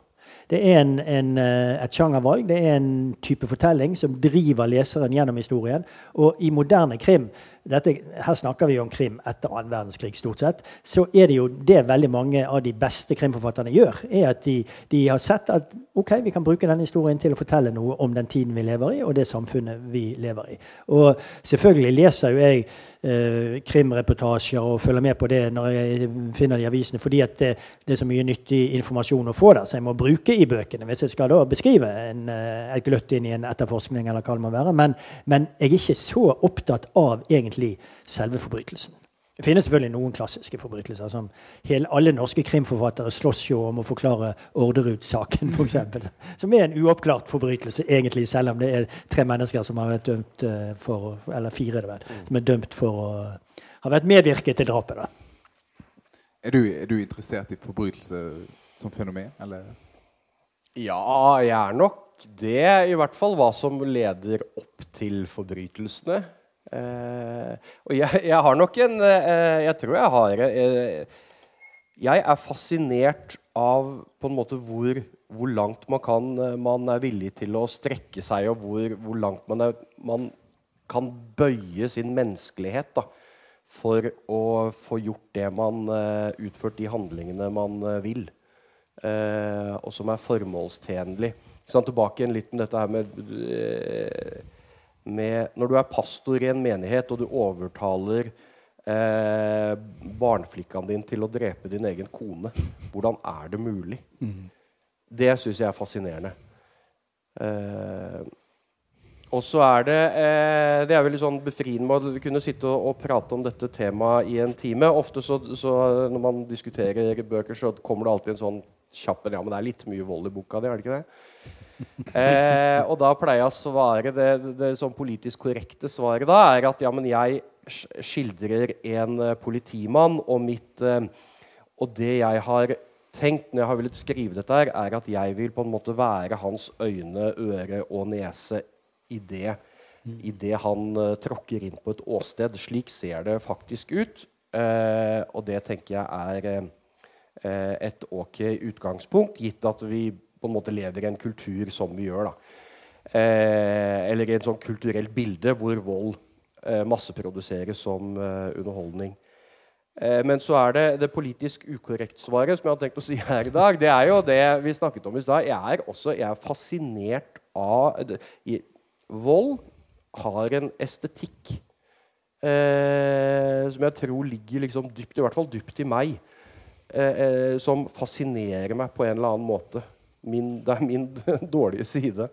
Det er en, en, eh, et sjangervalg. Det er en type fortelling som driver leseren gjennom historien. Og i moderne krim dette, her snakker vi om krim etter annen verdenskrig, stort sett. Så er det jo det veldig mange av de beste krimforfatterne gjør. er At de, de, har sett at ok, vi kan bruke denne historien til å fortelle noe om den tiden vi lever i, og det samfunnet vi lever i. Og selvfølgelig leser jo jeg eh, krimreportasjer og følger med på det når jeg finner de avisene, fordi at det, det, er så mye nyttig informasjon å få der, så jeg må bruke i bøkene hvis jeg skal da beskrive en, eh, et gløtt inn i en etterforskning. eller hva det må være. Men, men jeg er ikke så opptatt av egentlig egentlig selve forbrytelsen. Det finnes selvfølgelig noen klassiske forbrytelser. som hele, Alle norske krimforfattere slåss jo om å forklare Orderud-saken, f.eks. <laughs> Som er en uoppklart forbrytelse, egentlig, selv om det er tre mennesker som har vært dømt eh, for Eller fire, det vel, som er dømt for å ha vært medvirket til drapet. da. Er du, er du interessert i forbrytelse som fenomen, eller? Ja, jeg er nok det. I hvert fall hva som leder opp til forbrytelsene. Uh, og jeg, jeg, har nok en uh, Jeg tror jeg har uh, Jeg er fascinert av på en måte hvor, hvor langt man, kan, man er villig til å strekke seg, og hvor, hvor langt man, er, man, kan bøye sin menneskelighet da, for å få gjort det man Utført de handlingene man vil. og som er formålstjenlig. Tilbake igjen litt med dette her med med Når du er pastor i en menighet, og du overtaler eh, barneflikkaen din til å drepe din egen kone, hvordan er det mulig? Mm. Det syns jeg er fascinerende. Eh, og så er det eh, Det er veldig sånn befriende å kunne sitte og, og, prate om dette temaet i en time. Ofte så, så, når man diskuterer bøker, så kommer det alltid en sånn kjapp Ja, men det er litt mye vold i boka di, er det ikke det? <laughs> Eh, og da pleier jeg å svare det, det, det sånn politisk korrekte svaret da er at ja, men jeg skildrer en uh, politimann, og mitt uh, Og det jeg har tenkt når jeg har villet skrive dette, her, er at jeg vil på en måte være hans øyne, øre og nese i det, mm. i det han uh, tråkker inn på et åsted. Slik ser det faktisk ut. og det tenker jeg er et ok utgangspunkt, gitt at vi på en måte lever i en kultur som vi gjør. Eh, eller i et sånn kulturelt bilde hvor vold masseproduseres som underholdning. Men så er det det politisk ukorrekt-svaret som jeg har tenkt å si her i dag. Det er jo det vi snakket om i stad. Jeg er også jeg er fascinert av Vold har en estetikk eh, som jeg tror ligger liksom dypt, i hvert fall dypt i meg. Eh, eh, som fascinerer meg på en eller annen måte. Min, det er min <laughs> dårlige side.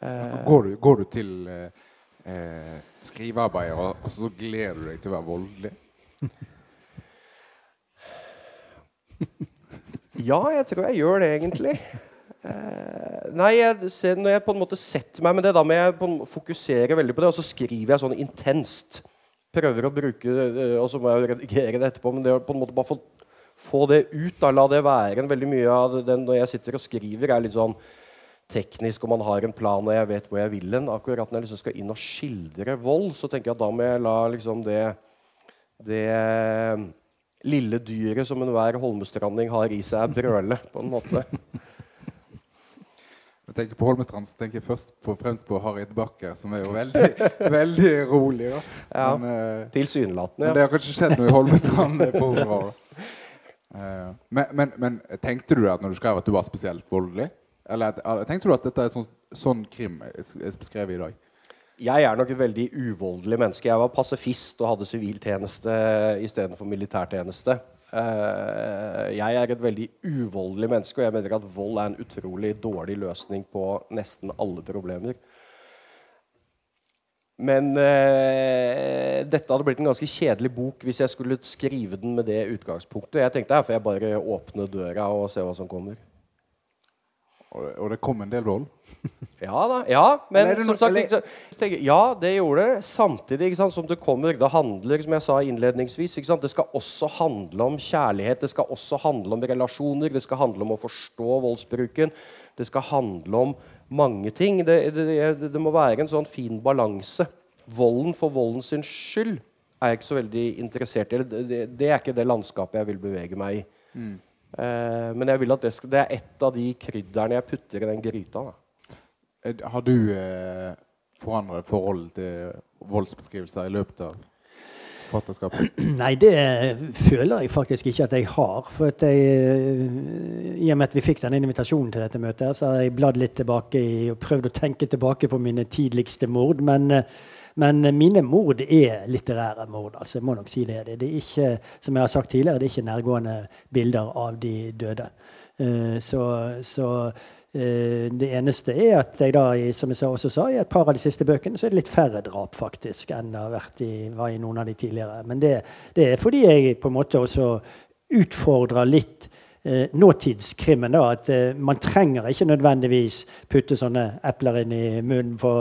Eh, går, du, går, du, til eh, eh, skrivearbeid, og, og, så gleder du deg til å være voldelig? <laughs> ja, jeg tror jeg gjør det, egentlig. Uh, nei, jeg ser, når jeg på en måte setter meg med det, da må jeg fokusere veldig på det, og så skriver jeg sånn intenst. Prøver å bruke uh, Og så må jeg redigere det etterpå, men det å på en måte bare få, få det ut, da, la det være en veldig mye av den når jeg sitter og skriver, er litt sånn teknisk, og man har en plan, og jeg vet hvor jeg vil hen. Akkurat når jeg liksom skal inn og skildre vold, så tenker jeg at da må jeg la liksom det, det lille dyret som enhver holmestranding har i seg, brøle, på en måte. Når jeg tenker på Holmestrand, så tenker jeg først på, fremst på Harriet Bakker, som er jo veldig, <laughs> veldig rolig. da. Ja, men, uh, Tilsynelatende. Ja. Det har kanskje skjedd noe i Holmestrand på året. Uh, <laughs> men, men, men, tenkte du at når du skrev at du var spesielt voldelig? Eller tenkte du at dette er sånn, sånn krim er beskrevet i dag? Jeg er nok et veldig uvoldelig menneske. Jeg var pasifist og hadde siviltjeneste istedenfor militærtjeneste. Uh, jeg er et veldig uvoldelig menneske, og jeg mener at vold er en utrolig dårlig løsning på nesten alle problemer. Men uh, dette hadde blitt en ganske kjedelig bok hvis jeg skulle skrive den med det utgangspunktet. Jeg tenkte her får jeg bare åpne døra og se hva som kommer. Og det kom en del vold? <laughs> ja da. Ja, men no som sagt tenker, Ja, det gjorde det. Samtidig sant, som det kommer Det handler, som jeg sa innledningsvis, det skal også handle om kjærlighet. Det skal også handle om relasjoner. Det skal handle om å forstå voldsbruken. Det skal handle om mange ting. Det, det, det må være en sånn fin balanse. Volden for volden sin skyld er jeg ikke så veldig interessert i. Det, det, er ikke det landskapet jeg vil bevege meg i. Mm. Eh, men jeg vil at det, skal, det er ett av de krydderne jeg putter i den gryta. Da. Eh, har du eh, forandret forhold til voldsbeskrivelser i løpet av forfatterskapet? <clears throat> Nei, det føler jeg faktisk ikke at jeg har. For at jeg, eh, I og med at vi fikk den invitasjonen til dette møtet, så har jeg bladd litt tilbake i, og prøvd å tenke tilbake på mine tidligste mord. Men men mine mord er litterære mord. altså jeg må nok si Det Det er ikke som jeg har sagt tidligere, det er ikke nærgående bilder av de døde. Uh, så, så uh, det eneste er at jeg da, som jeg også sa, i et par av de siste bøkene så er det litt færre drap faktisk enn det har vært i, var i noen av de tidligere. Men det, det er fordi jeg på en måte også utfordrer litt eh, nåtidskrimmen. da, At eh, man trenger ikke nødvendigvis putte sånne epler inn i munnen på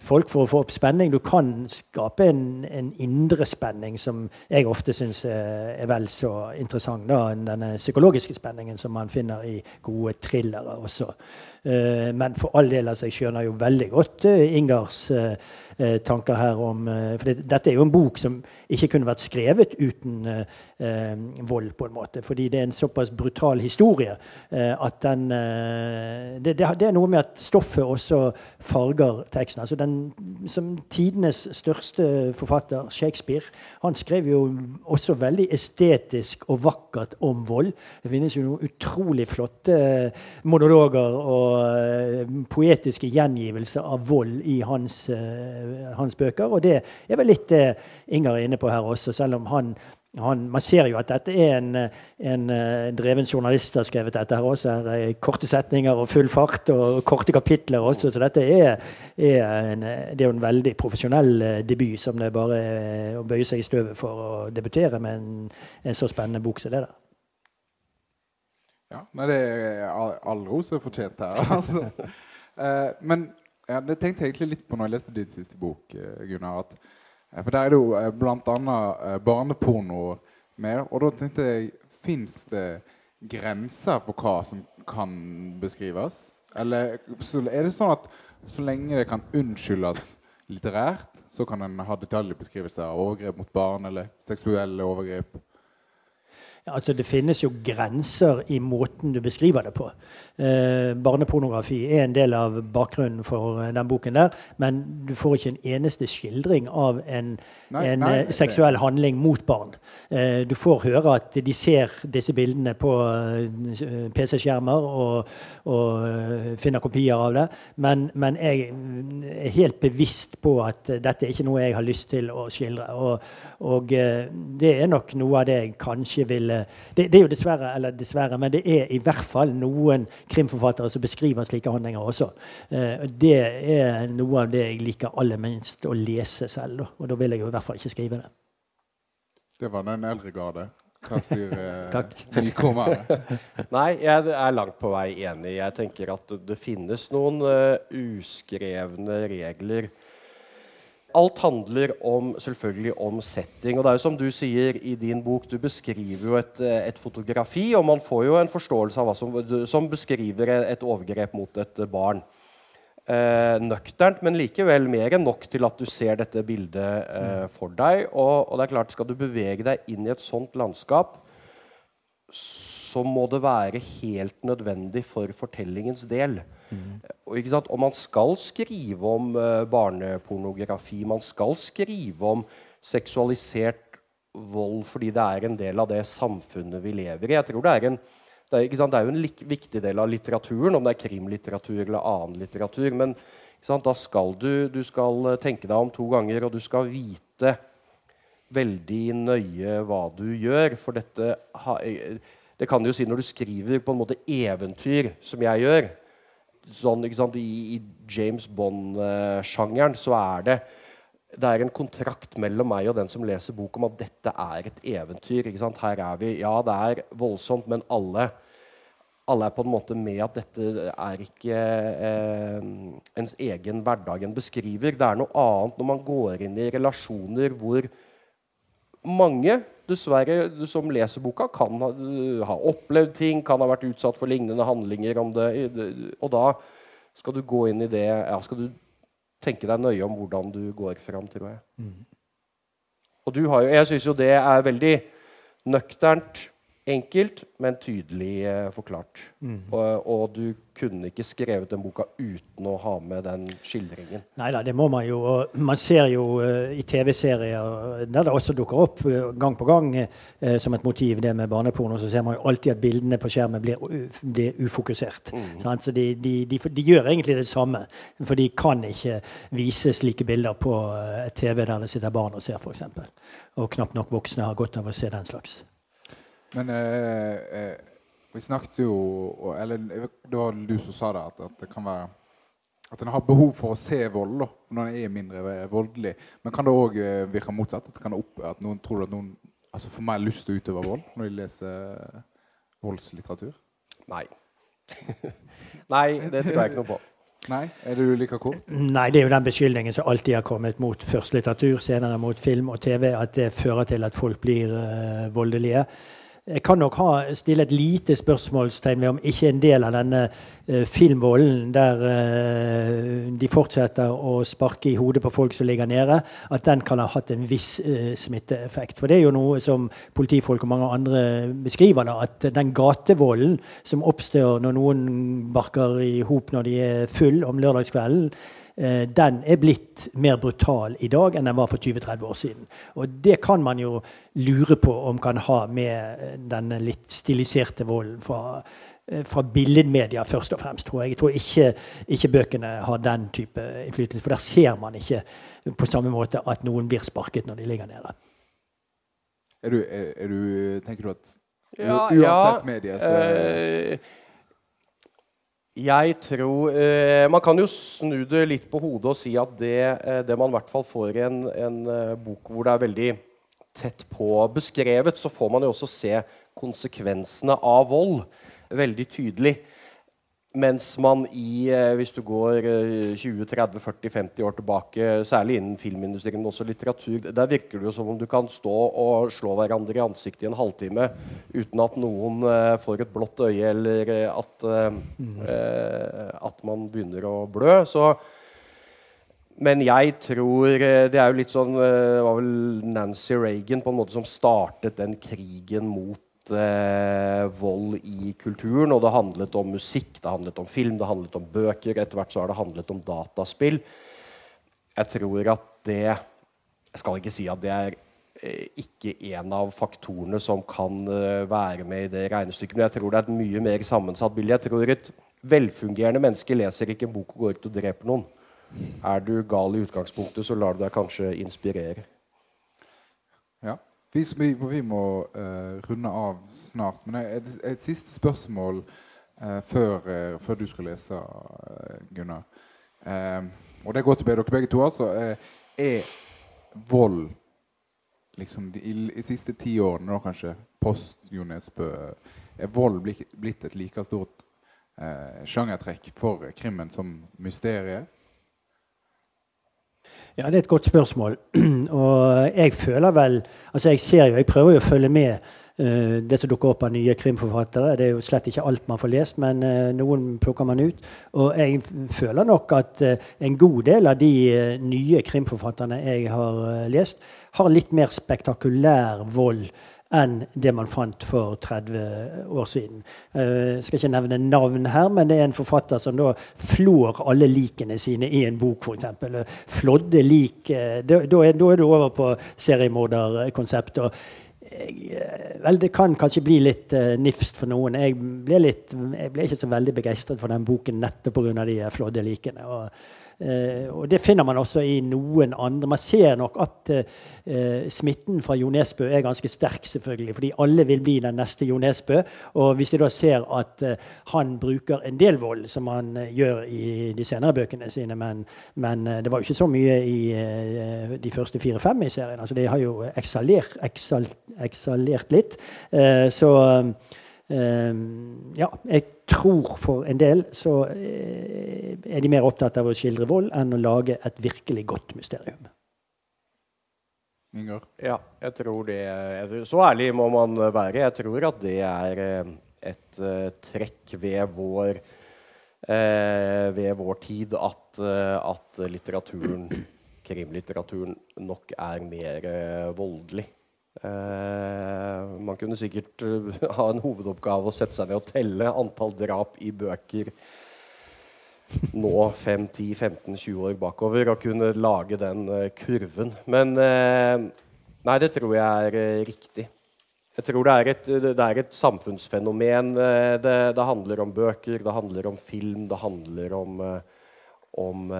folk for å få opp spenning. Du kan skape en, en indre spenning som jeg ofte syns er, er vel så interessant da, enn denne psykologiske spenningen som man finner i gode thrillere også. Eh, men for all del, altså, jeg skjønner jo veldig godt eh, Ingars eh, eh, tanker her om For For dette er jo en bok som ikke kunne vært skrevet uten eh, vold, på en måte. Fordi det er en såpass brutal historie at den det, det, det, er noe med at stoffet også farger teksten. Altså den, som tidenes største forfatter, Shakespeare, han skrev jo også veldig estetisk og vakkert om vold. Det finnes jo noen utrolig flotte monologer og poetiske gjengivelser av vold i hans hans bøker. Og det er vel litt det Inger er inne på her også, selv om han, han, man ser jo at dette er en, en, dreven journalist som har skrevet dette her også. Her er korte setninger og full fart og korte kapitler også. Så dette er, er en, det er en veldig profesjonell eh, debut som det er bare å bøye seg i støvet for å debutere med en, en så spennende bok som det der. Ja, nei, det er all, ros er fortjent her. <laughs> altså. Eh, men ja, det tenkte jeg egentlig litt på når jeg leste din siste bok, eh, Gunnar. At, eh, for der er det jo eh, bl.a. barneporno med. Og da tenkte jeg Fins det grenser for hva som kan beskrives? Eller er det sånn at så lenge det kan unnskyldes litterært, så kan en ha detaljbeskrivelser av overgrep mot barn eller seksuelle overgrep? Altså, det finnes jo grenser i måten du beskriver det på. Eh, barnepornografi er en del av bakgrunnen for eh, den boken der. Men du får ikke en eneste skildring av en, nei, en nei, eh, seksuell handling mot barn. Eh, du får høre at de ser disse bildene på eh, PC-skjermer og, og, finner kopier av det. Men, men, jeg er helt bevisst på at dette er ikke noe jeg har lyst til å skildre. Og, og det er nok noe av det jeg kanskje ville det, det, er jo dessverre, eller dessverre, men det er i hvert fall noen krimforfattere som beskriver slike handlinger også. Eh, det er noe av det jeg liker aller minst å lese selv. Da. Og da vil jeg jo i hvert fall ikke skrive det. Det var den eldre garde. Hva sier eh, <laughs> nykommere? <laughs> Nei, jeg er langt på vei enig. Jeg tenker at det finnes noen uh, uskrevne regler alt handler om, selvfølgelig om setting. Og det er jo som du sier i din bok, du beskriver jo et, et fotografi, og man får jo en forståelse av hva som, som beskriver et overgrep mot et barn. Eh, nøkternt, men likevel mer enn nok til at du ser dette bildet eh, for deg. Og, og, det er klart, skal du bevege deg inn i et sånt landskap, så må det være helt nødvendig for fortellingens del. Mm. Og, man skal skrive om uh, barnepornografi. Man skal skrive om seksualisert vold fordi det er en del av det samfunnet vi lever i. Jeg tror Det er, en, det er, det er jo en viktig del av litteraturen, om det er krimlitteratur eller annen litteratur. Men da skal du, du skal eh, tenke deg om to ganger, og du skal vite veldig nøye hva du gjør. For dette eh, Det kan du jo si når du skriver på en måte eventyr, som jeg gjør sånn, I, I, James Bond-sjangeren så er det det er en kontrakt mellom meg og den som leser bok om at dette er et eventyr. Her er vi, Ja, det er voldsomt, men alle, alle er på en måte med at dette er ikke eh, ens egen hverdag en beskriver. Det er noe annet når man går inn i relasjoner hvor mange dessverre, du som leser boka, kan ha, ha, opplevd ting, kan ha vært utsatt for lignende handlinger. Det, og da skal du gå inn i det ja, skal du tenke deg nøye om hvordan du går fram, tror jeg. Mm. Og du har jo, jeg syns jo det er veldig nøkternt Enkelt, men tydelig eh, forklart. Mm. Og, og, du kunne ikke skrevet den boka uten å ha med den skildringen. Nei da, det må man jo. Og man ser jo uh, i TV-serier der det også dukker opp uh, gang på gang uh, som et motiv, det med barneporno, så ser man jo alltid at bildene på skjermen blir, blir ufokusert. Mm. Så de, de, de, de, gjør egentlig det samme, for de kan ikke vise slike bilder på TV der det sitter barn og ser, f.eks. Og knapt nok voksne har godt av å se den slags. Men eh, eh, vi snakket jo Eller det var du som sa det, at, at det kan være at en har behov for å se vold da, når en er mindre voldelig. Men kan det òg eh, virke motsatt? At, opp, at, noen tror at noen altså får mer lyst til å utøve vold når de leser voldslitteratur? Nei. <laughs> Nei, det tror jeg ikke noe på. Nei, Er du like kort? Nei, det er jo den beskyldningen som alltid har kommet mot først litteratur, senere mot film og TV, at det fører til at folk blir uh, voldelige. Jeg kan nok ha, stille et lite spørsmålstegn ved om ikke en del av denne uh, filmvolden, der uh, de fortsetter å sparke i hodet på folk som ligger nede, at den kan ha hatt en viss uh, smitteeffekt. For det er jo noe som politifolk og mange andre beskriver, da, at den gatevolden som oppstår når noen barker i hop når de er full om lørdagskvelden, Eh, den er blitt mer brutal i dag enn den var for 20-30 år siden. Og det kan man jo lure på om kan ha med denne den litt stiliserte volden fra, eh, fra billedmedia først og fremst, tror jeg. Jeg tror ikke, ikke, bøkene har den type innflytelse, for der ser man ikke på samme måte at noen blir sparket når de ligger nede. Er du, er, er du tenker du at ja, uansett ja, medie, så øh, jeg tror eh, Man kan jo snu det litt på hodet og si at det, eh, det man i hvert fall får i en, en uh, bok hvor det er veldig tett på beskrevet, så får man jo også se konsekvensene av vold veldig tydelig. Mens man i, eh, hvis du går 20-30-40-50 år tilbake, særlig innen filmindustrien, men også litteratur, der virker det jo som om du kan stå og slå hverandre i ansiktet i en halvtime uten at noen uh, får et blått øye, eller at, uh, at man begynner å blø. Så, men jeg tror Det er jo litt sånn Det var vel Nancy Reagan på en måte som startet den krigen mot eh, vold i kulturen. Og det handlet om musikk, det handlet om film, det handlet om bøker. Etter hvert så har det handlet om dataspill. Jeg tror at det Jeg skal ikke si at det er eh, ikke en av faktorene som kan eh, være med i det regnestykket, men jeg tror det er et mye mer sammensatt bilde. Jeg tror et velfungerende menneske leser ikke en bok og går ut og dreper noen. Er du gal i utgangspunktet, så lar du deg kanskje inspirere. Vi, vi, vi må uh, runde av snart. Men et, et siste spørsmål uh, før, uh, før, du skal lese, Gunnar. og det går til dere begge to. altså. er vold liksom de, i, de siste ti årene, da kanskje, post Jo Nesbø, er vold blitt, blitt et like stort sjangertrekk for krimmen som mysteriet? Ja, Det er et godt spørsmål. <clears throat> Og jeg føler vel altså Jeg ser jo, jeg prøver jo å følge med uh, det som dukker opp av nye krimforfattere. Det er jo slett ikke alt man får lest, men uh, noen plukker man ut. Og jeg føler nok at uh, en god del av de nye krimforfatterne jeg har lest, har litt mer spektakulær vold enn det man fant for 30 år siden. Jeg eh, skal ikke nevne navn her, men det er en forfatter som da flår alle likene sine i en bok, f.eks. Flådde lik eh, da, er, du over på seriemorderkonseptet. Eh, vel, det kan kanskje bli litt uh, nifst for noen. Jeg ble, litt, jeg ble, ikke så veldig begeistret for den boken nettopp pga. de flådde likene. Og, og Det finner man også i noen andre. Man ser nok at uh, smitten fra Jo Nesbø er ganske sterk, selvfølgelig, fordi alle vil bli den neste Jo Nesbø. Og hvis de da ser at uh, han bruker en del vold, som han gjør i de senere bøkene sine, men, men det var jo ikke så mye i de første fire-fem i serien. altså de har jo eksalert, eksalert litt. så ja, jeg tror for en del så eh, er de mer opptatt av å skildre vold enn å lage et virkelig godt mysterium. Inger? Ja, jeg tror det Så ærlig må man være. Jeg tror at det er eh, et uh, trekk ved vår, uh, ved vår tid at, uh, at litteraturen, krimlitteraturen, nok er mer voldelig. Uh, man kunne sikkert uh, ha en hovedoppgave å sette seg ned og telle antall drap i bøker nå 5-10-15-20 år bakover og kunne lage den uh, kurven. Men nei, det tror jeg er riktig. Jeg tror det er et, det er et samfunnsfenomen. Det, det, handler om bøker, det handler om film, det handler om, om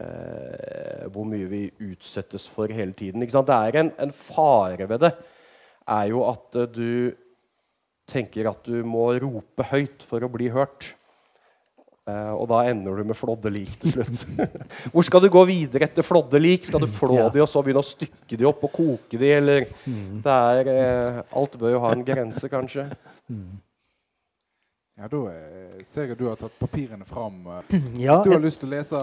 eh, hvor mye vi utsettes for hele tiden. Det er en, en, fare ved det. er jo at uh, du tenker at du må rope høyt for å bli hørt. Uh, og da ender du med flåddelik til slutt. <laughs> Hvor skal du gå videre etter flåddelik? Skal du flå ja. de og så begynne å stykke de opp og koke de? Eller mm. det er, uh, Alt bør jo ha en grense, kanskje. Mm. Ja, Da eh, ser jeg du har tatt papirene fram. Eh, <clears throat> ja, Hvis du har lyst til å lese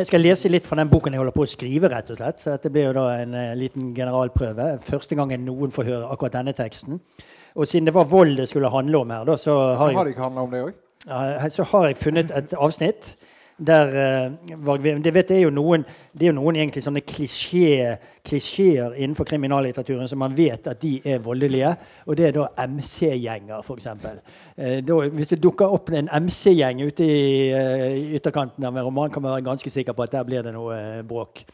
Jeg skal lese litt fra den boken jeg holder på å skrive. rett og slett, så Dette blir jo da en uh, liten generalprøve. Første gangen noen får høre akkurat denne teksten. Og siden det var vold det skulle handle om her, da, så har jeg, har det ikke handla om det òg? Ja, så har jeg funnet et avsnitt der uh, det, vet, er jo noen, er jo noen egentlig sånne klisjeer innenfor kriminallitteraturen som man vet at de er voldelige. Og det er da MC-gjenger, f.eks. Uh, hvis det dukker opp en MC-gjeng ute i uh, ytterkanten av en roman, kan man være ganske sikker på at der blir det noe uh, bråk.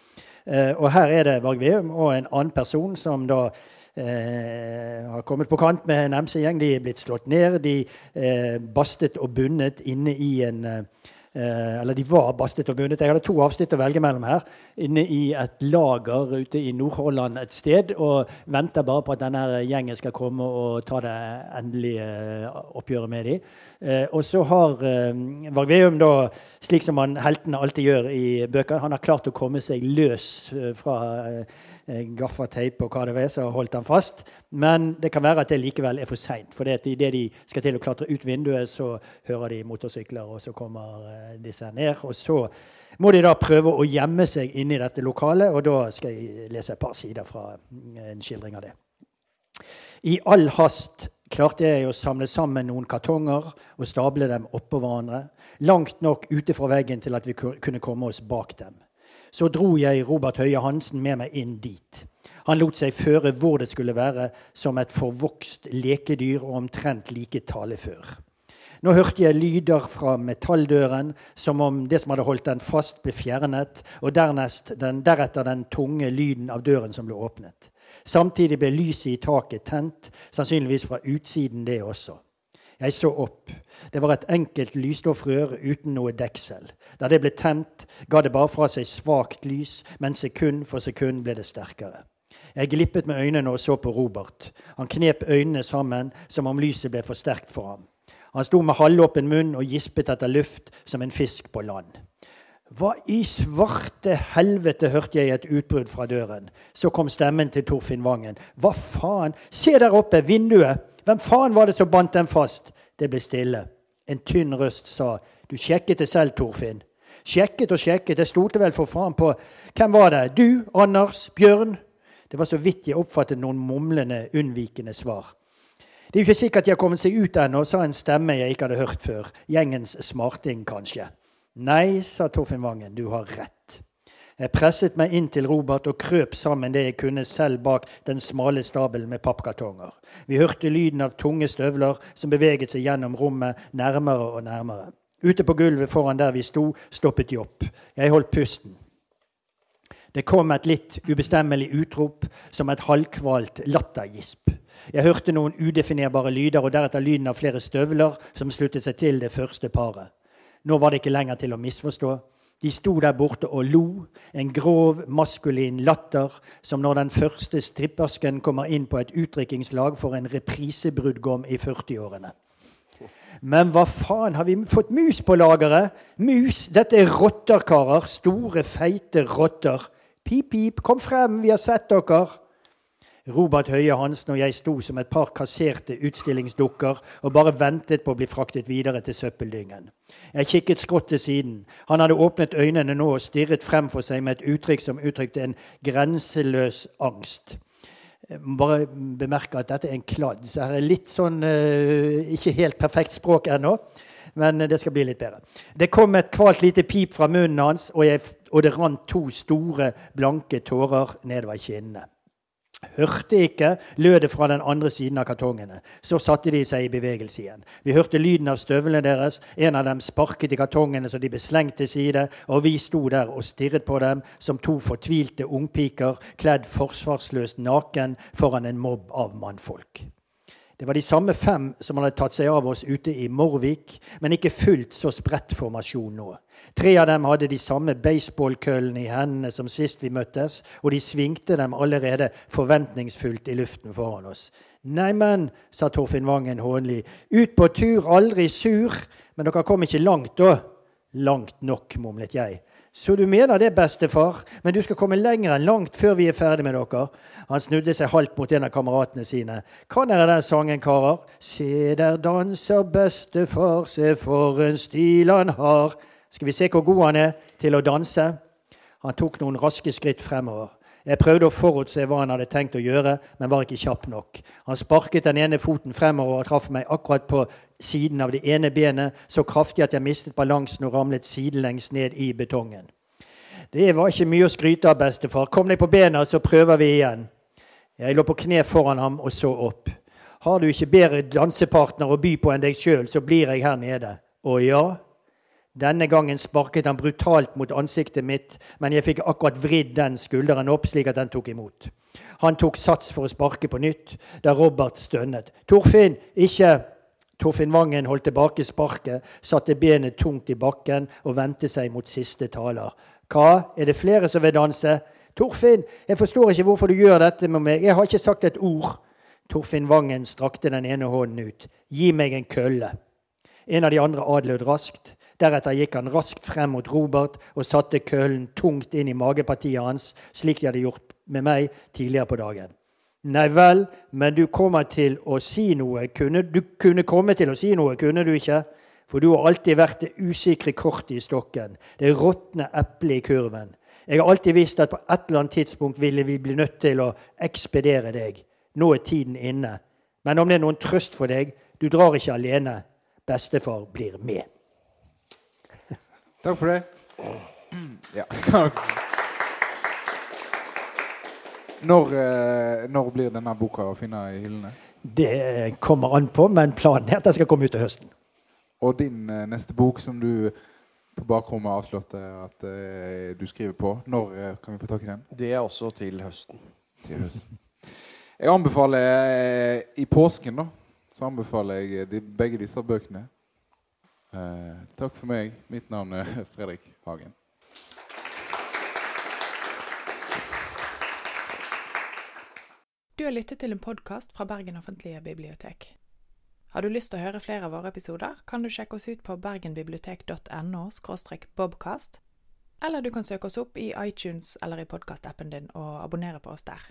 og her er det Varg Veum og en annen person som da Eh, har kommet på kant med en MC-gjeng. De er blitt slått ned. De eh, bastet og bundet inne i en eh, Eh, eller de var bastet og bundet. Jeg hadde to avsnitt å velge mellom her. Inne i et lager ute i Nord-Holland et sted. Og venter bare på at denne gjengen skal komme og ta det endelige eh, oppgjøret med dem. Eh, og så har eh, Varg Veum, da, slik som han, heltene alltid gjør i bøker, han har klart å komme seg løs eh, fra eh, Eh, gaffateip og hva det var, så holdt han fast. Men det kan være at det likevel er for seint. For idet de skal til å klatre ut vinduet, så hører de motorsykler, og så kommer eh, disse ned. Og så må de da prøve å gjemme seg inne i dette lokalet, og da skal jeg lese et par sider fra mm, en skildring av det. I all hast klarte jeg å samle sammen noen kartonger og stable dem oppå hverandre, langt nok ute fra veggen til at vi kunne komme oss bak dem. Så dro jeg Robert Høie Hansen med meg inn dit. Han lot seg føre hvor det skulle være, som et forvokst lekedyr og omtrent like talefør. Nå hørte jeg lyder fra metalldøren, som om det som hadde holdt den fast, ble fjernet, og den, deretter den tunge lyden av døren som ble åpnet. Samtidig ble lyset i taket tent, sannsynligvis fra utsiden, det også. Jeg så opp. Det var et enkelt lysstoffrør uten noe deksel. Da det ble tent, ga det bare fra seg svakt lys, men sekund for sekund ble det sterkere. Jeg glippet med øynene og så på Robert. Han knep øynene sammen som om lyset ble for sterkt for ham. Han sto med halvåpen munn og gispet etter luft som en fisk på land. Hva i svarte helvete, hørte jeg et utbrudd fra døren. Så kom stemmen til Torfinn Vangen. Hva faen? Se der oppe, vinduet! Hvem faen var det som bandt dem fast? Det ble stille. En tynn røst sa, Du sjekket det selv, Torfinn. Sjekket og sjekket, det stolte vel for faen på Hvem var det? Du? Anders? Bjørn? Det var så vidt jeg oppfattet noen mumlende, unnvikende svar. Det er jo ikke sikkert de har kommet seg ut ennå, sa en stemme jeg ikke hadde hørt før. Gjengens smarting, kanskje. Nei, sa Torfinn Vangen, du har rett. Jeg presset meg inn til Robert og krøp sammen det jeg kunne selv bak den smale stabelen med pappkartonger. Vi hørte lyden av tunge støvler som beveget seg gjennom rommet nærmere og nærmere. Ute på gulvet foran der vi sto, stoppet de opp. Jeg holdt pusten. Det kom et litt ubestemmelig utrop, som et halvkvalt lattergisp. Jeg hørte noen udefinerbare lyder og deretter lyden av flere støvler som sluttet seg til det første paret. Nå var det ikke lenger til å misforstå. De sto der borte og lo, en grov, maskulin latter, som når den første strippersken kommer inn på et utdrikkingslag for en reprisebruddgom i 40-årene. Men hva faen, har vi fått mus på lageret? Mus? Dette er rotter, karer. Store, feite rotter. Pip, pip, kom frem, vi har sett dere. Robert Høie Hansen og jeg sto som et par kasserte utstillingsdukker og bare ventet på å bli fraktet videre til søppeldyngen. Jeg kikket skrått til siden. Han hadde åpnet øynene nå og stirret frem for seg med et uttrykk som uttrykte en grenseløs angst. Bare bemerke at dette er en kladd, så her er litt sånn uh, Ikke helt perfekt språk ennå, men det skal bli litt bedre. Det kom et kvalt lite pip fra munnen hans, og, jeg, og det rant to store, blanke tårer nedover kinnene. Hørte ikke, lød det fra den andre siden av kartongene. Så satte de seg i bevegelse igjen. Vi hørte lyden av støvlene deres. En av dem sparket i kartongene så de ble slengt til side, og vi sto der og stirret på dem som to fortvilte ungpiker kledd forsvarsløst naken foran en mobb av mannfolk. Det var de samme fem som hadde tatt seg av oss ute i Morvik, men ikke fullt så spredt formasjon nå. Tre av dem hadde de samme baseballkøllene i hendene som sist vi møttes, og de svingte dem allerede forventningsfullt i luften foran oss. Neimen, sa Torfinn Vangen hånlig, ut på tur, aldri sur. Men dere kom ikke langt, da. Langt nok, mumlet jeg. Så du mener det, bestefar, men du skal komme lenger enn langt før vi er ferdig med dere. Han snudde seg halvt mot en av kameratene sine. Kan dere den sangen, karer? Se der danser bestefar, se for en stil han har. Skal vi se hvor god han er til å danse? Han tok noen raske skritt fremover. Jeg prøvde å forutse hva han hadde tenkt å gjøre, men var ikke kjapp nok. Han sparket den ene foten fremover og traff meg akkurat på siden av det ene benet, så kraftig at jeg mistet balansen og ramlet sidelengs ned i betongen. Det var ikke mye å skryte av, bestefar. Kom deg på bena, så prøver vi igjen. Jeg lå på kne foran ham og så opp. Har du ikke bedre dansepartner å by på enn deg sjøl, så blir jeg her nede. Å ja? Denne gangen sparket han brutalt mot ansiktet mitt, men jeg fikk akkurat vridd den skulderen opp, slik at den tok imot. Han tok sats for å sparke på nytt, da Robert stønnet. 'Torfinn, ikke!' Torfinn Vangen holdt tilbake sparket, satte benet tungt i bakken og vendte seg mot siste taler. 'Hva, er det flere som vil danse?' 'Torfinn, jeg forstår ikke hvorfor du gjør dette med meg. Jeg har ikke sagt et ord.' Torfinn Vangen strakte den ene hånden ut. 'Gi meg en kølle.' En av de andre adlød raskt. Deretter gikk han raskt frem mot Robert og satte køllen tungt inn i magepartiet hans, slik de hadde gjort med meg tidligere på dagen. Nei vel, men du kommer til å si noe. Kunne, du kunne komme til å si noe, kunne du ikke? For du har alltid vært det usikre kortet i stokken, det råtne eplet i kurven. Jeg har alltid visst at på et eller annet tidspunkt ville vi bli nødt til å ekspedere deg. Nå er tiden inne. Men om det er noen trøst for deg, du drar ikke alene. Bestefar blir med. Takk for det. Ja. Når, eh, når blir denne boka å finne i hyllene? Det kommer an på, men planen er at den skal komme ut til høsten. Og din eh, neste bok, som du på bakrommet avslørte at eh, du skriver på, når kan vi få tak i den? Det er også til høsten. Til høsten. Jeg anbefaler I påsken, da, så anbefaler jeg begge disse bøkene. Eh, takk for meg. Mitt navn er <laughs> Fredrik Hagen. Du har lyttet til en podkast fra Bergen offentlige bibliotek. Har du lyst til å høre flere av våre episoder, kan du sjekke oss ut på bergenbibliotek.no bobcast, eller du kan søke oss opp i iTunes eller i podkastappen din og abonnere på oss der.